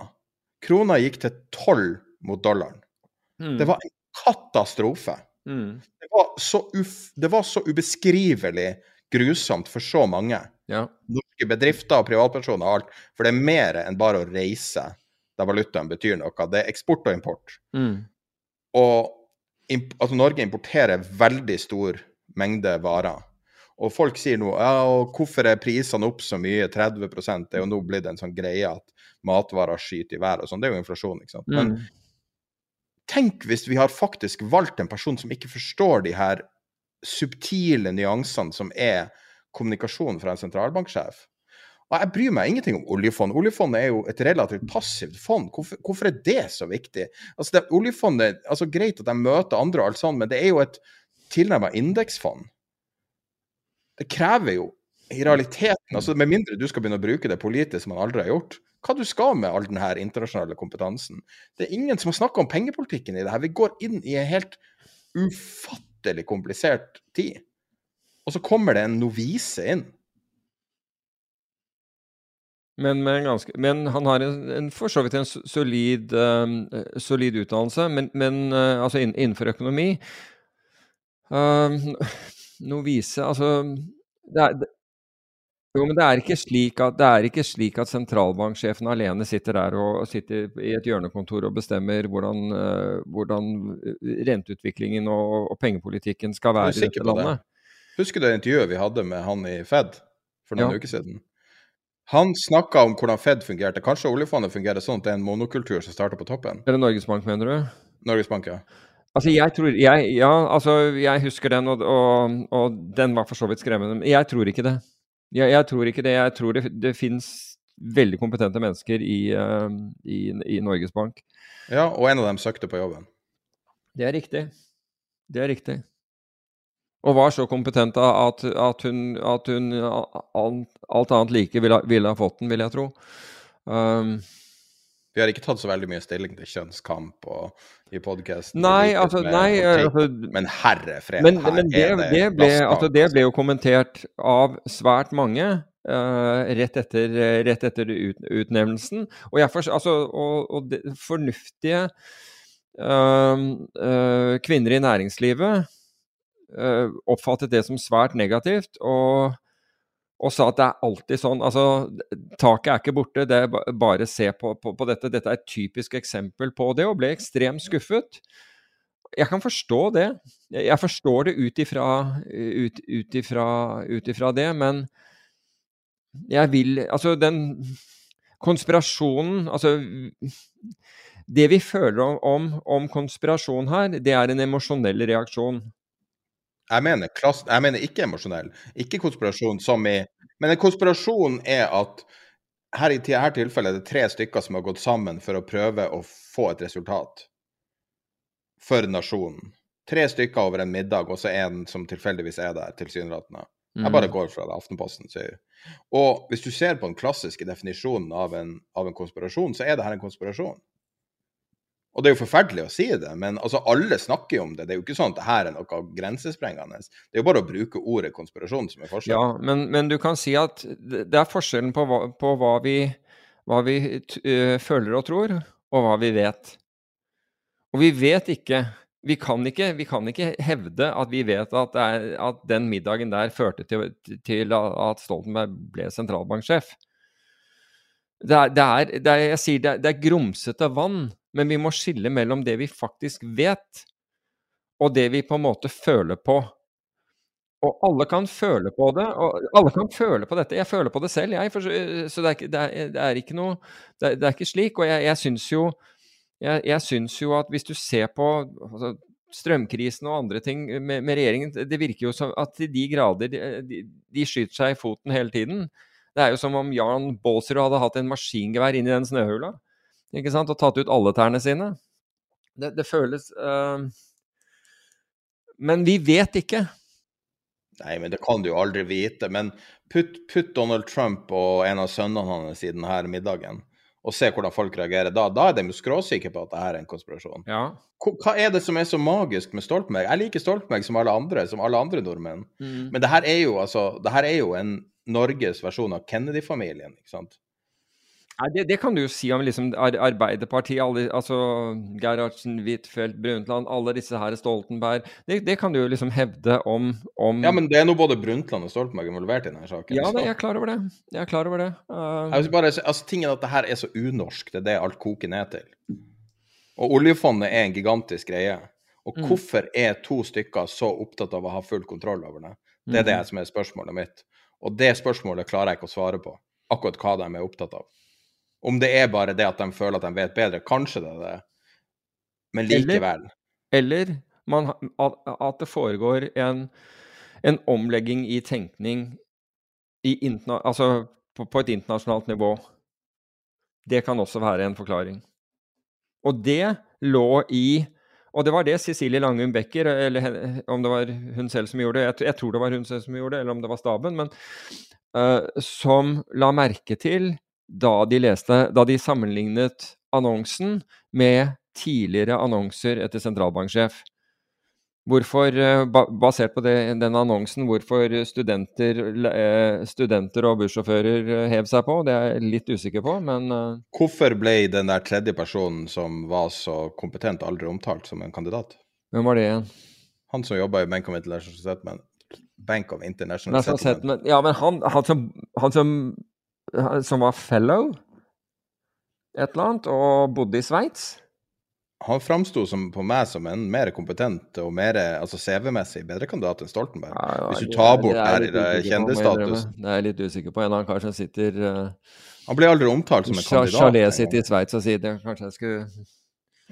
Speaker 4: Krona gikk til tolv mot dollaren. Mm. Det var en katastrofe. Mm. Det, var så uf, det var så ubeskrivelig grusomt for så mange. Ja. Norske bedrifter og privatpersoner og alt. For det er mer enn bare å reise der valutaen betyr noe. Det er eksport og import. Mm. Og imp altså Norge importerer veldig stor mengde varer. Og folk sier nå ja, og hvorfor er prisene opp så mye, 30 Det er jo nå blitt en sånn greie at matvarer skyter i været og sånn. Det er jo inflasjon, ikke sant. Men mm. Tenk hvis vi har faktisk valgt en person som ikke forstår de her subtile nyansene som er kommunikasjon fra en sentralbanksjef. Og jeg bryr meg ingenting om oljefond. Oljefondet er jo et relativt passivt fond. Hvorfor, hvorfor er det så viktig? Altså det, oljefondet, altså Greit at de møter andre, og alt sånt, men det er jo et tilnærmet indeksfond. Det krever jo i realiteten, altså med mindre du skal begynne å bruke det politisk som man aldri har gjort, hva du skal med all denne internasjonale kompetansen. Det er ingen som har snakka om pengepolitikken i det her. Vi går inn i en helt ufattelig komplisert tid. Og så kommer det en novise inn.
Speaker 5: Men, ganske, men han har en, en, for så vidt en solid, um, solid utdannelse, men, men uh, altså innenfor økonomi. Uh, novise Altså det er, jo, men det er ikke slik at, ikke slik at sentralbanksjefen alene sitter der og sitter i et hjørnekontor og bestemmer hvordan, uh, hvordan renteutviklingen og, og, pengepolitikken skal være i dette landet.
Speaker 4: Det. Husker du det intervjuet vi hadde med han i Fed for noen ja. uker siden? Han snakka om hvordan Fed fungerte. Kanskje oljefondet fungerer sånn at det er en monokultur som starter på toppen?
Speaker 5: Eller Norges Bank, mener du?
Speaker 4: Norges Bank, ja.
Speaker 5: Altså, jeg tror jeg, Ja, altså, jeg husker den, og, og, og den var for så vidt skremmende. Men jeg tror ikke det. Jeg, jeg, tror ikke det. Jeg tror det, det fins veldig kompetente mennesker i, uh, i, i, Norges Bank.
Speaker 4: Ja, og en av dem søkte på jobben.
Speaker 5: Det er riktig. Det er riktig. Og var så kompetent at, at hun, at hun alt annet like ville, ville, ha fått den, vil jeg tro. Um,
Speaker 4: vi har ikke tatt så veldig mye stilling til kjønnskamp og, i podkasten.
Speaker 5: Nei, altså, nei altså,
Speaker 4: Men herre fred,
Speaker 5: men, her men det, er det, det ble, altså, det ble jo kommentert av svært mange uh, rett etter, rett etter ut, utnevnelsen. Og, for, altså, og, og det, fornuftige uh, uh, kvinner i næringslivet oppfattet det som svært negativt. og og sa at det er alltid sånn. altså Taket er ikke borte, det er bare se på, på, på, dette. Dette er et typisk eksempel på det, og ble ekstremt skuffet. Jeg kan forstå det. Jeg forstår det ut ifra, ut, ut ifra, ut ifra det, men jeg vil Altså, den konspirasjonen Altså Det vi føler om, om, om konspirasjon her, det er en emosjonell reaksjon.
Speaker 4: Jeg mener, klass, jeg mener ikke emosjonell. Ikke konspirasjon som i Men en konspirasjon er at her i dette tilfellet er det tre stykker som har gått sammen for å prøve å få et resultat for nasjonen. Tre stykker over en middag, og så en som tilfeldigvis er der, tilsynelatende. Jeg bare går fra det Aftenposten sier. Og hvis du ser på den klassiske definisjonen av en, av en konspirasjon, så er det her en konspirasjon. Og det er jo forferdelig å si det, men altså, alle snakker jo om det. Det er jo ikke sånn at det her er noe grensesprengende. Det er jo bare å bruke ordet konspirasjon som er
Speaker 5: Ja, men, men du kan si at det er forskjellen på hva, på hva vi, hva vi øh, føler og tror, og hva vi vet. Og vi vet ikke vi kan ikke, vi kan ikke hevde at vi vet at, er, at den middagen der førte til, til at Stoltenberg ble sentralbanksjef. Det er, det er, det er, jeg sier det er, det er grumsete vann, men vi må skille mellom det vi faktisk vet, og det vi på en måte føler på. Og alle kan føle på det, og alle kan føle på dette. Jeg føler på det selv, jeg. For, så det er, ikke- det, er, det er ikke noe Det er, det er ikke slik. Og jeg, jeg syns jo jeg, jeg syns jo at hvis du ser på altså, strømkrisen og andre ting med, med regjeringen, det virker jo som at til de grader de, de, de skyter seg i foten hele tiden. Det er jo som om Jan Baalsrud hadde hatt en maskingevær i den snøhula ikke sant? og tatt ut alle tærne sine. Det, det føles øh, Men vi vet ikke.
Speaker 4: Nei, men det kan du jo aldri vite. Men putt, putt Donald Trump og en av sønnene hans i denne middagen, og se hvordan folk reagerer da. Da er de jo skråsikre på at det her er en konspirasjon.
Speaker 5: Ja.
Speaker 4: Hva er det som er så magisk med Stoltenberg? Jeg liker Stoltenberg som alle andre, som alle andre nordmenn. Men det her er jo altså, det her er jo en Norges versjon av Kennedy-familien, ikke sant?
Speaker 5: Nei, det, det kan du jo si om liksom Arbeiderpartiet, alle, altså Gerhardsen, Huitfeldt, Brundtland, alle disse her, Stoltenberg det, det kan du jo liksom hevde om, om
Speaker 4: Ja, men det er nå både Brundtland og Stoltenberg involvert i denne saken.
Speaker 5: Ja, det, jeg er klar over det. Jeg er klar over det. Uh,
Speaker 4: bare, altså, tingen er at det her er så unorsk, det er det alt koker ned til. Og oljefondet er en gigantisk greie. Og
Speaker 5: Mm.
Speaker 4: hvorfor er to stykker så opptatt av å ha full kontroll over det? Det er det som er spørsmålet mitt. Og det spørsmålet klarer jeg ikke å svare på. Akkurat hva de er opptatt av. Om det er bare det at de føler at de vet bedre, kanskje det er det. Men likevel.
Speaker 5: Eller man, at, at det foregår en, en omlegging i tenkning i interna, altså på, på et internasjonalt nivå. Det kan også være en forklaring. Og det lå i Og det var det Cecilie Langum Becker, eller om det var hun selv som gjorde det, jeg, jeg tror det var hun selv som gjorde det, eller om det var staben, men uh, som la merke til da de leste Da de sammenlignet annonsen med tidligere annonser etter sentralbanksjef. Hvorfor, eh, basert på det, den annonsen, hvorfor studenter, eh, studenter og bussjåfører eh, hev seg på, det er jeg litt usikker på, men
Speaker 4: Hvorfor ble den der tredje personen som var så kompetent, aldri omtalt som en kandidat?
Speaker 5: hvem var det igjen?
Speaker 4: Han som jobba i Bank of International Settlement. Bank of International Settlement.
Speaker 5: ja, men han, han, som, han som, som var fellow et eller annet, og bodde i Sveits
Speaker 4: Han framsto på meg som en mer kompetent og mer altså CV-messig bedre kandidat enn Stoltenberg.
Speaker 5: Ja,
Speaker 4: Hvis du
Speaker 5: det-
Speaker 4: tar
Speaker 5: det
Speaker 4: bort
Speaker 5: er på, må jeg
Speaker 4: kjendisstatus.
Speaker 5: Det er jeg litt usikker på. En av kanskje sitter uh,
Speaker 4: Han ble aldri omtalt som en kandidat.
Speaker 5: Chalet sitter i Sveits og sier det. Kanskje jeg skulle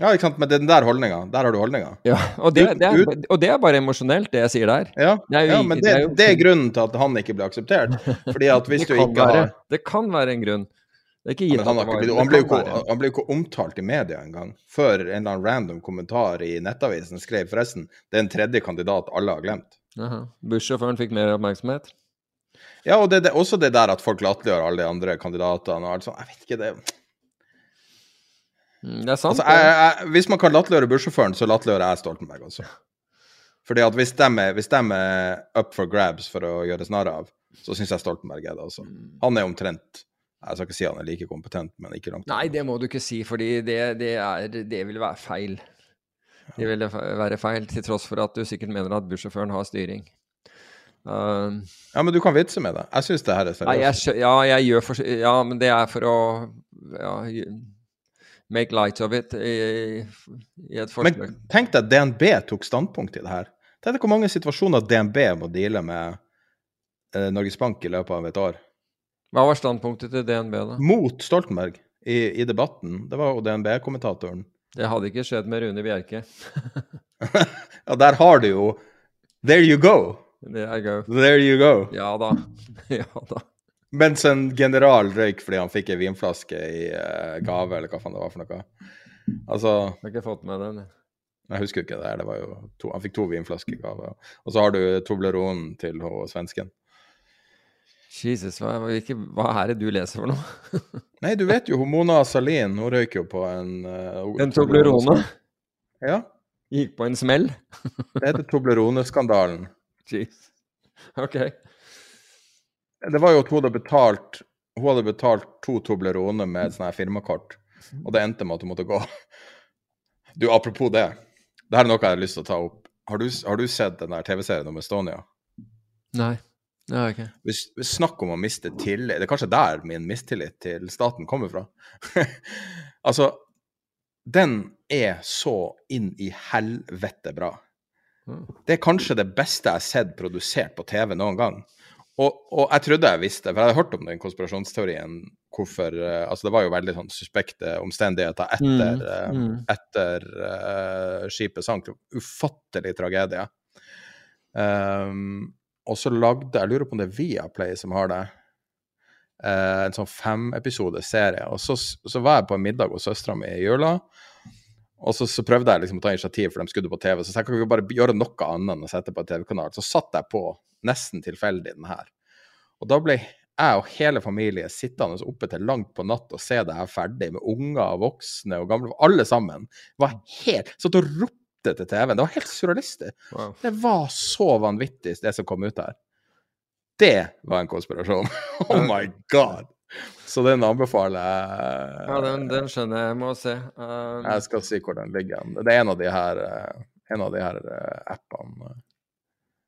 Speaker 4: Ja, ikke sant, men det er den der holdninga, der har du holdninga.
Speaker 5: Ja, og det, det, er, og det er bare emosjonelt, det jeg sier der.
Speaker 4: Ja,
Speaker 5: Det er jo
Speaker 4: ja, men
Speaker 5: det
Speaker 4: det,
Speaker 5: er
Speaker 4: det er grunnen til at han ikke ble akseptert. Fordi at <laughs> hvis du
Speaker 5: ikke
Speaker 4: ikke har
Speaker 5: det kan være en grunn. Det er ikke gitt
Speaker 4: han,
Speaker 5: var-
Speaker 4: han, ble jo ikke, han ble ikke omtalt i media engang. Før en eller annen random kommentar i Nettavisen skrev forresten det er en tredje kandidat alle har glemt.
Speaker 5: Bussjåføren fikk mer oppmerksomhet.
Speaker 4: Ja, og det, det, også det der at folk latterliggjør alle de andre kandidatene og alt sånt. Jeg vet ikke det.
Speaker 5: Mm, Det er sant.
Speaker 4: Altså, jeg, jeg, hvis man kan latterliggjøre bussjåføren, så latterliggjør jeg Stoltenberg også. Fordi at hvis de, er, hvis de er up for grabs for å gjøre narr av, så syns jeg Stoltenberg er det også.
Speaker 5: Mm.
Speaker 4: Han er omtrent Jeg skal ikke si han er like kompetent, men ikke langt.
Speaker 5: Nei, det må du ikke si, fordi det, det, er, det vil være feil. Det vil være feil, til tross for at du sikkert mener at bussjåføren har styring. Uh,
Speaker 4: Ja, men du kan vitse med det. Jeg syns det her er
Speaker 5: nei, jeg, ja, jeg gjør for, Ja, men det er for å ja, Make light of it i, i et forsøk.
Speaker 4: Men tenk deg at DNB tok standpunkt i det her. Tenk deg hvor mange situasjoner DNB må deale med eh, Norges Bank i løpet av et år.
Speaker 5: Hva var standpunktet til DNB, da?
Speaker 4: Mot Stoltenberg i, i debatten. Det var jo DNB-kommentatoren.
Speaker 5: Det hadde ikke skjedd med Rune Bjerke. <laughs>
Speaker 4: ja, der har du jo There you go!
Speaker 5: There, er gøy.
Speaker 4: There you go.
Speaker 5: Ja da. <laughs> Ja da.
Speaker 4: Mens en general røyk fordi han fikk ei vinflaske i uh, gave, eller hva faen det var for noe. Altså
Speaker 5: Jeg har ikke fått med den.
Speaker 4: Jeg husker ikke det. her, det var jo to, Han fikk to vinflasker i gave. Og så har du Tobleronen til ho, svensken.
Speaker 5: Jesus, hva, ikke, hva, er det du leser for noe? <laughs>
Speaker 4: Nei, du vet jo Mona Salin, hun røyker jo på en uh,
Speaker 5: En Toblerone?
Speaker 4: Ja.
Speaker 5: Gikk på en smell?
Speaker 4: det heter Toblerone-skandalen. <laughs>
Speaker 5: Jeez. OK.
Speaker 4: Det var jo at hun hadde betalt hun hadde betalt to Toblerone med et sånt her firmakort, og det endte med at hun måtte gå. Du, apropos det. Det her er noe jeg har lyst til å ta opp. Har du, har du sett den der TV-serien om Estonia?
Speaker 5: Nei. Det har jeg ikke.
Speaker 4: Hvis, hvis snakk om å miste tillit Det er kanskje der min mistillit til staten kommer fra. <laughs> altså, den er så inn i helvete bra. Det er kanskje det beste jeg har sett produsert på TV noen gang. Og, og, jeg trodde jeg visste, for jeg hadde hørt om den konspirasjonsteorien hvorfor uh, Altså, det var jo veldig sånn suspekte omstendigheter etter, mm, mm. etter uh, skipet sank. Ufattelig tragedie. Um, og så lagde Jeg lurer på om det er Viaplay som har det. en sånn femepisode serie. Og så, så, var jeg på en middag hos søstera mi i jula. Og så, så, prøvde jeg liksom å ta initiativ, for de skulle på TV. Så jeg kan ikke bare gjøre noe annet enn å sette på en TV-kanal. Så satt jeg på nesten tilfeldig den her. Og da ble jeg og hele familien sittende oppe til langt på natt og se det her ferdig, med unger voksne og gamle. Alle sammen var helt Satt og ropte til TV-en. Det var helt surrealistisk. Wow. Det var så vanvittig, det som kom ut her. Det var en konspirasjon. <laughs> oh my god! Så den anbefaler jeg.
Speaker 5: Ja, den, den skjønner jeg. Jeg må se.
Speaker 4: Um... Jeg skal si hvor den ligger. Det er en av de her, eh, en av de her eh, appene.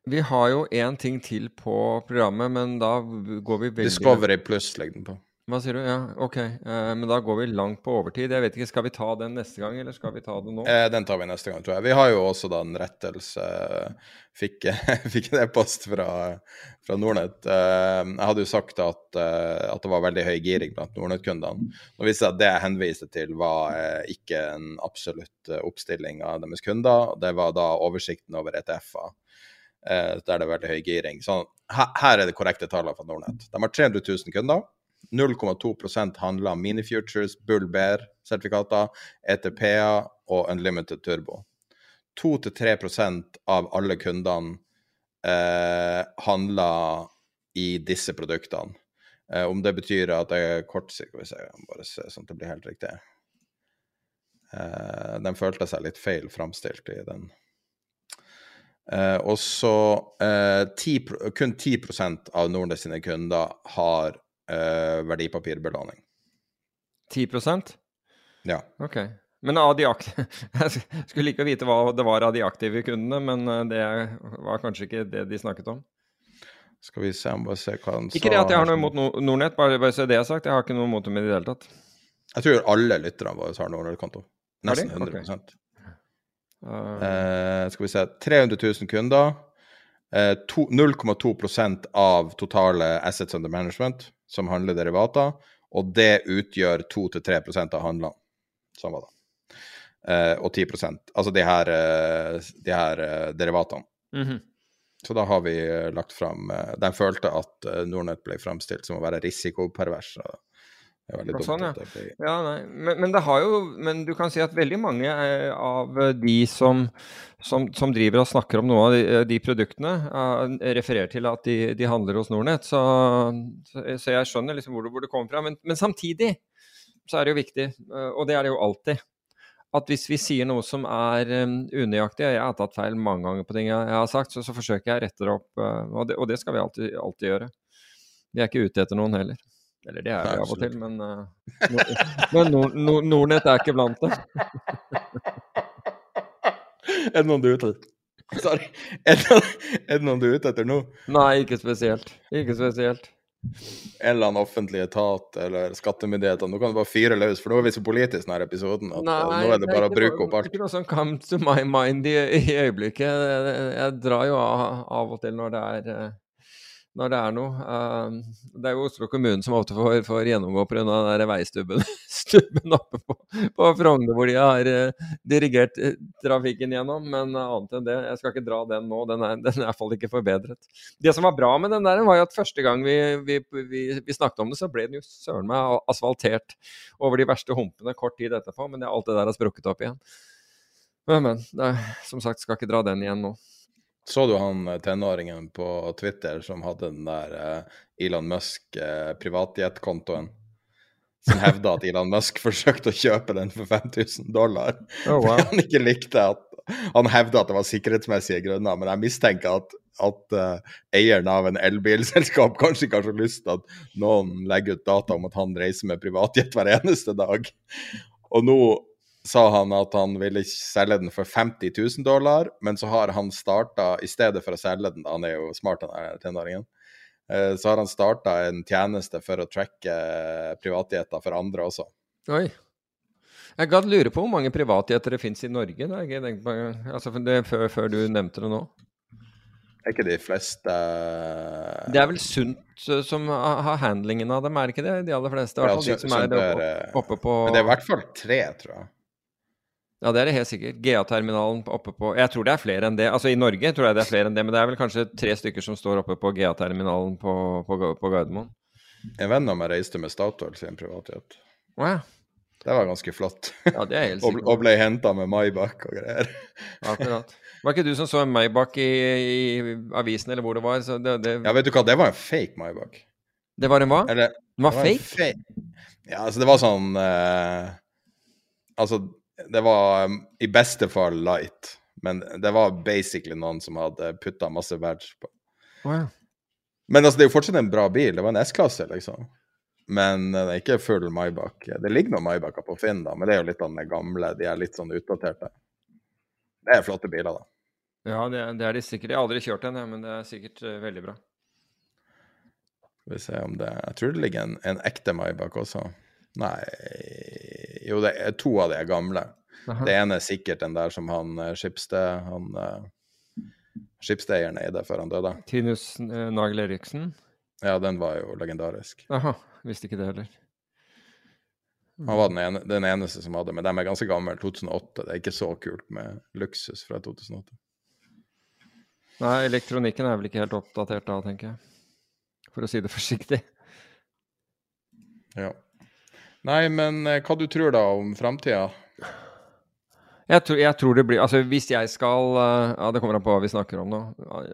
Speaker 5: Vi har jo én ting til på programmet, men da går vi veldig
Speaker 4: Discovery pluss legger den på.
Speaker 5: Hva sier du? Ja, OK. Eh, men da går vi langt på overtid. Jeg vet ikke, Skal vi ta den neste gang, eller skal vi ta det nå?
Speaker 4: Eh, den tar vi neste gang, tror jeg. Vi har jo også da en rettelse. Fikk, <laughs> fikk en e-post fra, fra Nordnett. Eh, jeg hadde jo sagt at, eh, at det var veldig høy giring blant Nordnett-kundene. Nå viste det at det jeg henviste til, var ikke en absolutt oppstilling av deres kunder. Det var da oversikten over ETF-er der det er veldig høy giring. Så her, her er det korrekte tallene fra Nordnett. De har 300 000 kunder. 0,2% handler minifutures, Bull Bear-sertifikater, ETP-er og Unlimited Turbo. 2-3% av alle kundene eh, handler i disse produktene. Eh, om det betyr at det er kort Skal vi se, bare se sånn at det blir helt riktig. Eh, den følte seg litt feil framstilt i den Eh, og så eh, kun 10% av Nordnes sine kunder har uh, verdipapirbelåning.
Speaker 5: 10%
Speaker 4: Ja.
Speaker 5: Ok. Men av de aktive Jeg skulle like å vite hva det var av de aktive kundene, men det var kanskje ikke det de snakket om.
Speaker 4: Skal vi se, om bare se hva han
Speaker 5: sa. Ikke det at jeg har noe imot Nordnett, bare, bare så det jeg har sagt. Jeg har ikke noe imot dem i det hele tatt.
Speaker 4: Jeg tror alle lytterne våre har Nordnett-konto. Nesten 100 okay. Uh, skal vi se 300 000 kunder. Uh, 0,2% av totale assets under management som handler derivater. Og det utgjør 2-3 av handlene. Sånn var det. Uh, og 10% Altså de her, de her derivatene.
Speaker 5: Mm -hmm.
Speaker 4: Så da har vi lagt fram De følte at Nordnett ble framstilt som å være risikopervers. Og
Speaker 5: Sånn, ja. Ja men, men, det har jo Men du kan si at veldig mange eh, av de som, som, som driver og snakker om noe av de, eh, de produktene, uh, refererer til at de, de handler hos Nordnett. Så, så, så, jeg skjønner liksom hvor hvor det kommer fra. Men, men, samtidig så er det jo viktig, uh, og det er det jo alltid, at hvis vi sier noe som er um, unøyaktig, og jeg har tatt feil mange ganger på ting jeg, jeg har sagt, så, så forsøker jeg å rette det opp, uh, og, det, og, det, skal vi alltid, alltid gjøre. Vi er ikke ute etter noen heller. Eller det er vi av og til, men, uh, <laughs> men Nord Nord Nordnett er ikke blant det. <laughs>
Speaker 4: er det noen du er ute etter? Sorry. <laughs> Er det, noen du er ute etter nå?
Speaker 5: Nei, ikke spesielt. Ikke spesielt.
Speaker 4: En eller annen offentlig etat eller skattemyndighetene. Nå kan du bare fyre løs, for nå er vi så politiske denne episoden at Nei, nå er det bare å bruke opp alt.
Speaker 5: Det er ikke noe som comes to my mind i, i øyeblikket. Jeg, jeg, drar jo av, av, og til når det er når det er noe. Uh, det er jo Oslo kommune som ofte får, får gjennomgå pga. den der veistubben <laughs> stubben oppe på, på Frogner, hvor de har uh, dirigert uh, trafikken gjennom. Men annet enn det, jeg skal ikke dra den nå. Den er, <laughs> den er i hvert fall ikke forbedret. Det som var bra med den der, var jo at første gang vi, vi, vi, vi snakket om det, så ble den jo søren meg asfaltert over de verste humpene kort tid etterpå. Men alt det der har sprukket opp igjen. Men, men. Er, som sagt, skal ikke dra den igjen nå.
Speaker 4: Så du han eh, tenåringen på Twitter som hadde den der uh, Elon Musk-privatjetkontoen? Uh, som hevda at Elon Musk <laughs> forsøkte å kjøpe den for 5000 dollar.
Speaker 5: Oh, wow.
Speaker 4: han ikke likte at Han hevda at det var sikkerhetsmessige grunner, men jeg mistenker at, at uh, eieren av en elbilselskap <laughs> kanskje ikke har så lyst til at noen legger ut data om at han reiser med privatjet hver eneste dag. Og nå sa han at han ville selge den for 50 000 dollar, men så har han starta, i stedet for å selge den, han er jo smart, den tenåringen, eh, så har han starta en tjeneste for å tracke privatjeter for andre også.
Speaker 5: Oi. Jeg gadd lure på hvor mange privatjeter det finnes i Norge. Da. Jeg på, altså, det, før, før, du nevnte det nå.
Speaker 4: Er ikke de fleste
Speaker 5: Det er vel Sunt eh, som har handlingen av dem, er ikke det? De aller fleste? I hvert fall de som er oppe, oppe på
Speaker 4: Men det er i hvert fall tre, tror jeg.
Speaker 5: Ja, det er det helt sikkert. GA-terminalen oppe på Jeg tror det er flere enn det. Altså I Norge tror jeg det er flere enn det, men det er vel kanskje tre stykker som står oppe på GA-terminalen på, på, på, Gardermoen.
Speaker 4: En venn av meg reiste med Statoil sin privatjet.
Speaker 5: Wow.
Speaker 4: Det var ganske flott.
Speaker 5: Ja, det er helt <laughs> sikkert.
Speaker 4: og, ble henta med Maybach og greier.
Speaker 5: Akkurat. Var ikke du som så en Maybach i, i, avisen, eller hvor det var? Det, det...
Speaker 4: Ja, vet du hva, det var en fake Maybach.
Speaker 5: Det var en hva?
Speaker 4: Eller,
Speaker 5: den var, var fake?
Speaker 4: fake? Ja, altså det var sånn uh, Altså det var um, i beste fall light, men det var basically noen som hadde putta masse badge på.
Speaker 5: Wow.
Speaker 4: Men altså, det er jo fortsatt en bra bil. Det var en S-klasse, liksom. Men det er ikke full Maybach. Det ligger noen Maybacher på Finn, da, men det er jo litt av den gamle. De er litt sånn utdaterte. Det er flotte biler, da.
Speaker 5: Ja, det det er de sikkert. Jeg har aldri kjørt en, men det er sikkert uh, veldig bra.
Speaker 4: Skal vi se om det Jeg tror det ligger en, en ekte Maybach også. Nei Jo, det er to av de er gamle. Aha. Det ene er sikkert den der som han eh, Skipsted han uh, Skipsted-eieren eide før han døde.
Speaker 5: Tinus uh, Nagel Eriksen?
Speaker 4: Ja, den var jo legendarisk.
Speaker 5: Aha, visste ikke det heller.
Speaker 4: Han var den, ene, den, eneste som hadde, men de er ganske gamle. 2008. Det er ikke så kult med luksus fra 2008.
Speaker 5: Nei, elektronikken er vel ikke helt oppdatert da, tenker jeg. For å si det forsiktig.
Speaker 4: Ja. Nei, men eh, hva du tror da om framtida?
Speaker 5: Jeg tror, jeg tror, det blir Altså, hvis jeg skal eh, Ja, det kommer an på hva vi snakker om nå.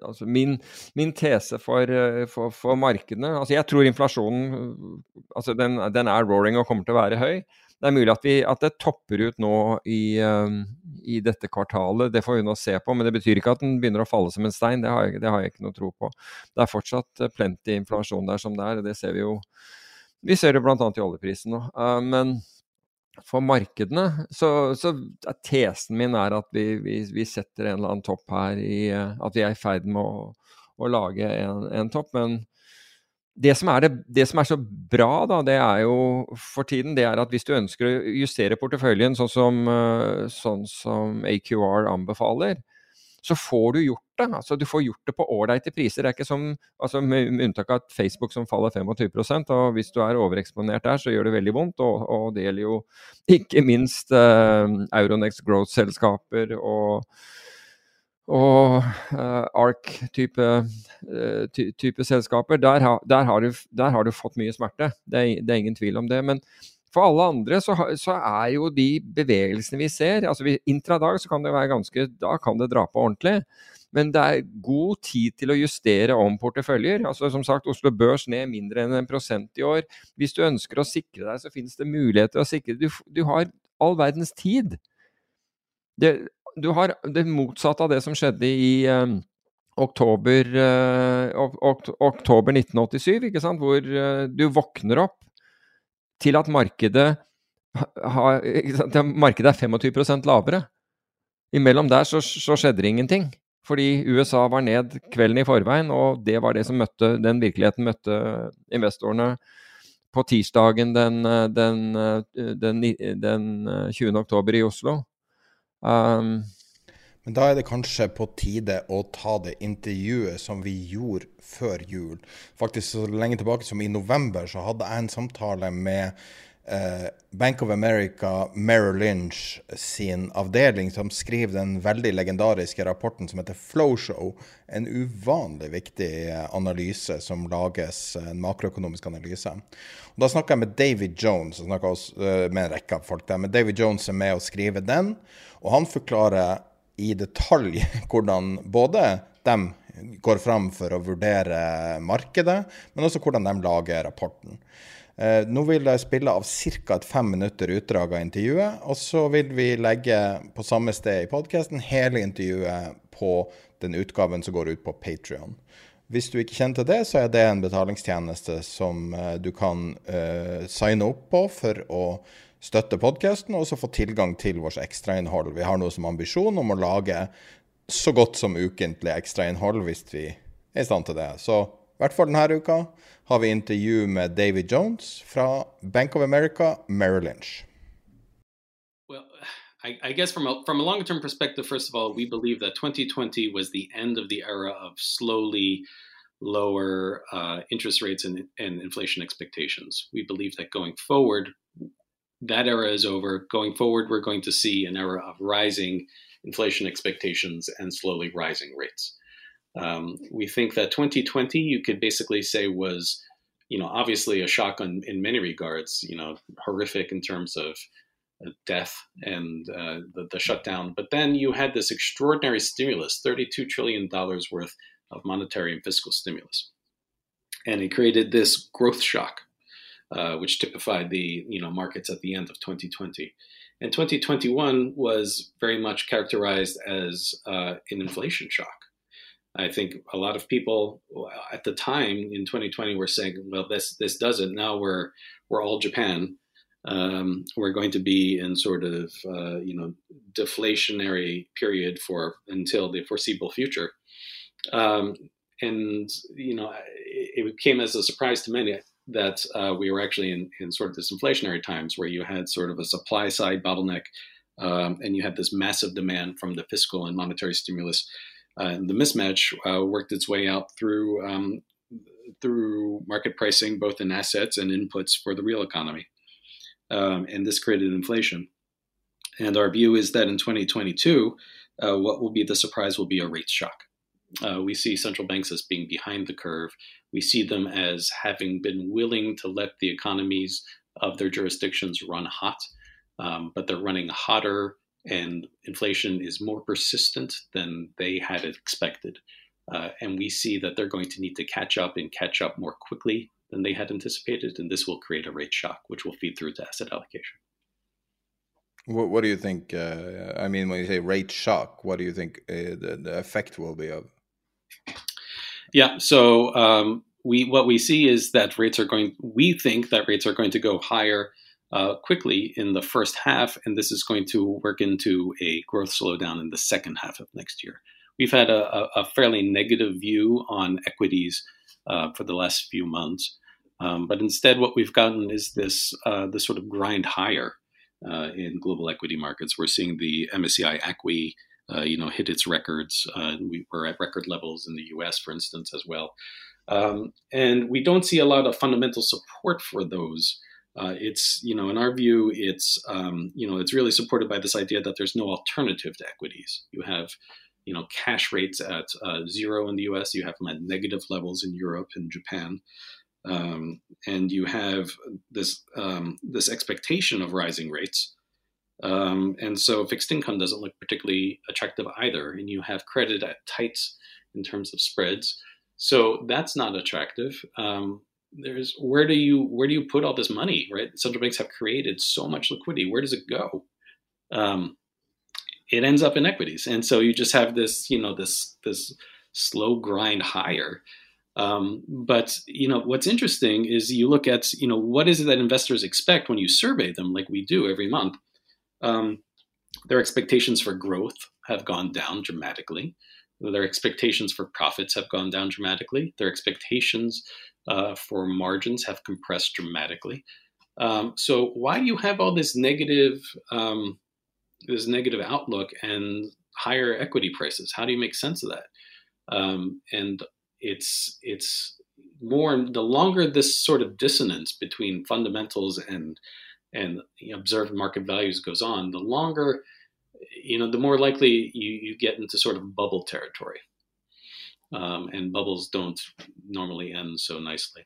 Speaker 5: Altså, min, min tese for, eh, for, for, markedene Altså, jeg tror inflasjonen altså den, den, er roaring og kommer til å være høy. Det er mulig at, vi, at det topper ut nå i, i, dette kvartalet, det får vi nå se på. Men det betyr ikke at den begynner å falle som en stein. Det har jeg, det har jeg ikke noe tro på. Det er fortsatt plenty inflasjon der som det er. Det ser vi jo vi ser det bl.a. i oljeprisen nå. Uh, men for markedene så, så tesen min er at vi, vi, vi, setter en eller annen topp her i uh, At vi er i ferd med å, å lage en, en, topp. Men det som, det, det som, er så bra, da, det er jo for tiden, det er at hvis du ønsker å justere porteføljen sånn som, uh, sånn som AQR anbefaler, så får du gjort det. Altså, du får gjort det på ålreite priser. Det er ikke som, altså, med, unntak av Facebook som faller 25% og Hvis du er overeksponert der, så gjør det veldig vondt. Og, og det gjelder jo ikke minst uh, Euronex Growth-selskaper og og uh, ARK-type uh, ty type selskaper, der, ha, der, har du, der, har du, fått mye smerte. Det er, det er, ingen tvil om det. Men for alle andre så, så, er jo de bevegelsene vi ser altså Intradag så kan det være ganske Da kan det dra på ordentlig. Men det er god tid til å justere om porteføljer. Altså Som sagt, Oslo Børs ned mindre enn en prosent i år. Hvis du ønsker å sikre deg, så finnes det muligheter å sikre Du, du har all verdens tid. Det, du har det motsatte av det som skjedde i eh, oktober, eh, ok, oktober 1987, ikke sant? hvor eh, du våkner opp til at markedet, har, markedet er 25% lavere. Imellom der så, så, skjedde det ingenting. Fordi USA var ned kvelden i forveien, og det var det som møtte, den virkeligheten møtte investorene på tirsdagen den, den, den, den 20. oktober i Oslo. Um,
Speaker 4: Men da er det kanskje på tide å ta det intervjuet som vi gjorde før jul. Faktisk så lenge tilbake som i november så hadde jeg en samtale med eh, Bank of America Merrill Lynch sin avdeling, som skriver den veldig legendariske rapporten som heter Flowshow. En uvanlig viktig analyse som lages, en makroøkonomisk analyse. Og da snakka jeg med David Jones, og også, uh, med en rekke av folk der. Men David Jones er med å skrive den, og han forklarer i detalj <laughs> hvordan både de går fram for å vurdere markedet, men også hvordan de lager rapporten. Eh, nå vil jeg spille av ca. et fem minutter utdrag av intervjuet, og så vil vi legge på samme sted i podkasten hele intervjuet på den utgaven som går ut på Patrion. Hvis du ikke kjenner til det, så er det en betalingstjeneste som eh, du kan uh, signe opp på for å støtte podkasten og også få tilgang til vårt ekstrainnhold. Vi har noe som ambisjon om å lage så godt som ukentlig ekstrainnhold hvis vi er i stand til det. Så i hvert fall denne uka har vi intervju med David Jones fra Bank of America Merrill Lynch.
Speaker 6: Well, I, I guess from a, from a longer term perspective, first of all, we believe that 2020 was the end of the era of slowly lower uh, interest rates and, and inflation expectations. We believe that going forward, that era is over. Going forward, we're going to see an era of rising inflation expectations and slowly rising rates. Um, we think that 2020, you could basically say, was, you know, obviously a shock on, in many regards, you know, horrific in terms of uh, death and uh, the, the, shutdown. But then you had this extraordinary stimulus, $32 trillion worth of monetary and fiscal stimulus. And it created this growth shock uh, which typified the you know markets at the end of 2020. And 2021 was very much characterized as uh, an inflation shock. I think a lot of people at the time in 2020 were saying, "Well, this this doesn't." Now we're we're all Japan. Um, we're going to be in sort of uh, you know deflationary period for until the foreseeable future. Um, and you know, it, it came as a surprise to many that uh, we were actually in, in sort of this inflationary times where you had sort of a supply side bottleneck um, and you had this massive demand from the fiscal and monetary stimulus. Uh, and the mismatch uh, worked its way out through um, through market pricing, both in assets and inputs for the real economy. Um, and this created inflation. And our view is that in 2022, uh, what will be the surprise will be a rate shock. Uh, we see central banks as being behind the curve. We see them as having been willing to let the economies of their jurisdictions run hot, um, but they're running hotter and inflation is more persistent than they had expected. Uh, and we see that they're going to need to catch up and catch up more quickly than they had anticipated. And this will create a rate shock, which will feed through to asset allocation.
Speaker 4: What, what do you think? Uh, I mean, when you say rate shock, what do you think uh, the, the effect will be of?
Speaker 6: Yeah. So um, we what we see is that rates are going. We think that rates are going to go higher uh, quickly in the first half, and this is going to work into a growth slowdown in the second half of next year. We've had a, a fairly negative view on equities uh, for the last few months, um, but instead, what we've gotten is this uh, this sort of grind higher uh, in global equity markets. We're seeing the MSCI ACWI uh, you know, hit its records. Uh, we were at record levels in the U.S., for instance, as well. Um, and we don't see a lot of fundamental support for those. Uh, it's, you know, in our view, it's, um, you know, it's really supported by this idea that there's no alternative to equities. You have, you know, cash rates at uh, zero in the U.S. You have them at negative levels in Europe and Japan. Um, and you have this um, this expectation of rising rates, um, and so fixed income doesn't look particularly attractive either. And you have credit at tights in terms of spreads. So that's not attractive. Um, there's where do you where do you put all this money, right? Central banks have created so much liquidity. Where does it go? Um, it ends up in equities, and so you just have this, you know, this this slow grind higher. Um, but you know what's interesting is you look at you know what is it that investors expect when you survey them, like we do every month um, their expectations for growth have gone down dramatically. Their expectations for profits have gone down dramatically. Their expectations uh, for margins have compressed dramatically. Um, so why do you have all this negative, um, this negative outlook and higher equity prices. How do you make sense of that? Um, and it's it's more the longer this sort of dissonance between fundamentals and and observed market values goes on, the longer you know, the more likely you, you get into sort of bubble territory. Um, and bubbles don't normally end so nicely.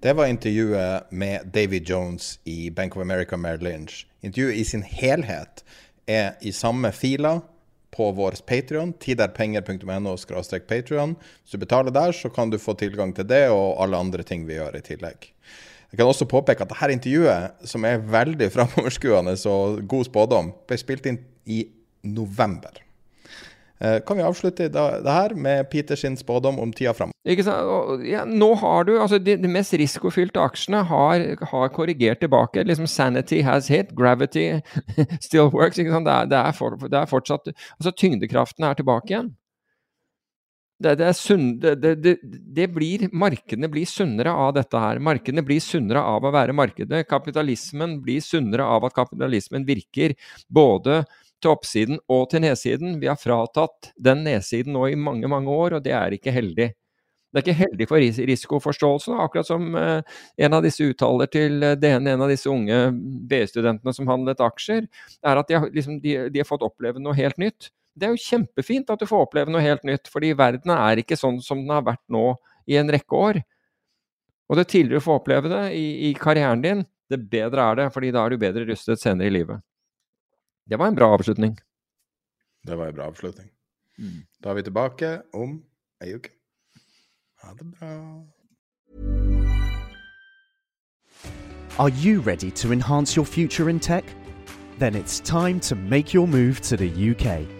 Speaker 4: Det var intervjuet med David Jones i Bank of America Merrill Lynch. Intervjuet i sin helhet er i samme fila på vår Patrion, tiderpenger.no Patrion. Hvis du betaler der, så kan du få tilgang til det og alle andre ting vi gjør i tillegg. Jeg kan også påpeke at dette intervjuet, som er veldig <laughs> framoverskuende og god spådom, ble spilt inn i november. Eh, kan vi avslutte det her med Peter sin spådom om tida fram?
Speaker 5: Ikke sant? Ja, nå har du altså De, de mest risikofylte aksjene har, har, korrigert tilbake. liksom Sanity has hit, gravity <laughs> still works. Ikke sant? Det, er, det, er for, det er fortsatt altså Tyngdekraften er tilbake igjen. Det, det, sunn, det, blir, Markedene blir sunnere av dette her. Markedene blir sunnere av å være markedet. Kapitalismen blir sunnere av at kapitalismen virker både til oppsiden og til nedsiden. Vi har fratatt den nedsiden nå i mange, mange år, og det er ikke heldig. Det er ikke heldig for risikoforståelsen, akkurat som eh, en av disse uttaler til eh, DN, en av disse unge BI-studentene som handlet aksjer, er at de har, liksom, de, de har fått oppleve noe helt nytt. Det er jo kjempefint at du får oppleve noe helt nytt, fordi verden er ikke sånn som den har vært nå i en rekke år. Og det tidligere du får oppleve det i, i karrieren din, det bedre er det, fordi da er du bedre rustet senere i livet. Det var en bra avslutning.
Speaker 4: Det var en bra avslutning. Mm. Da er vi tilbake om ei uke. Ha det bra.
Speaker 7: Are you ready to enhance your future in tech? Then it's time to make your move to the UK.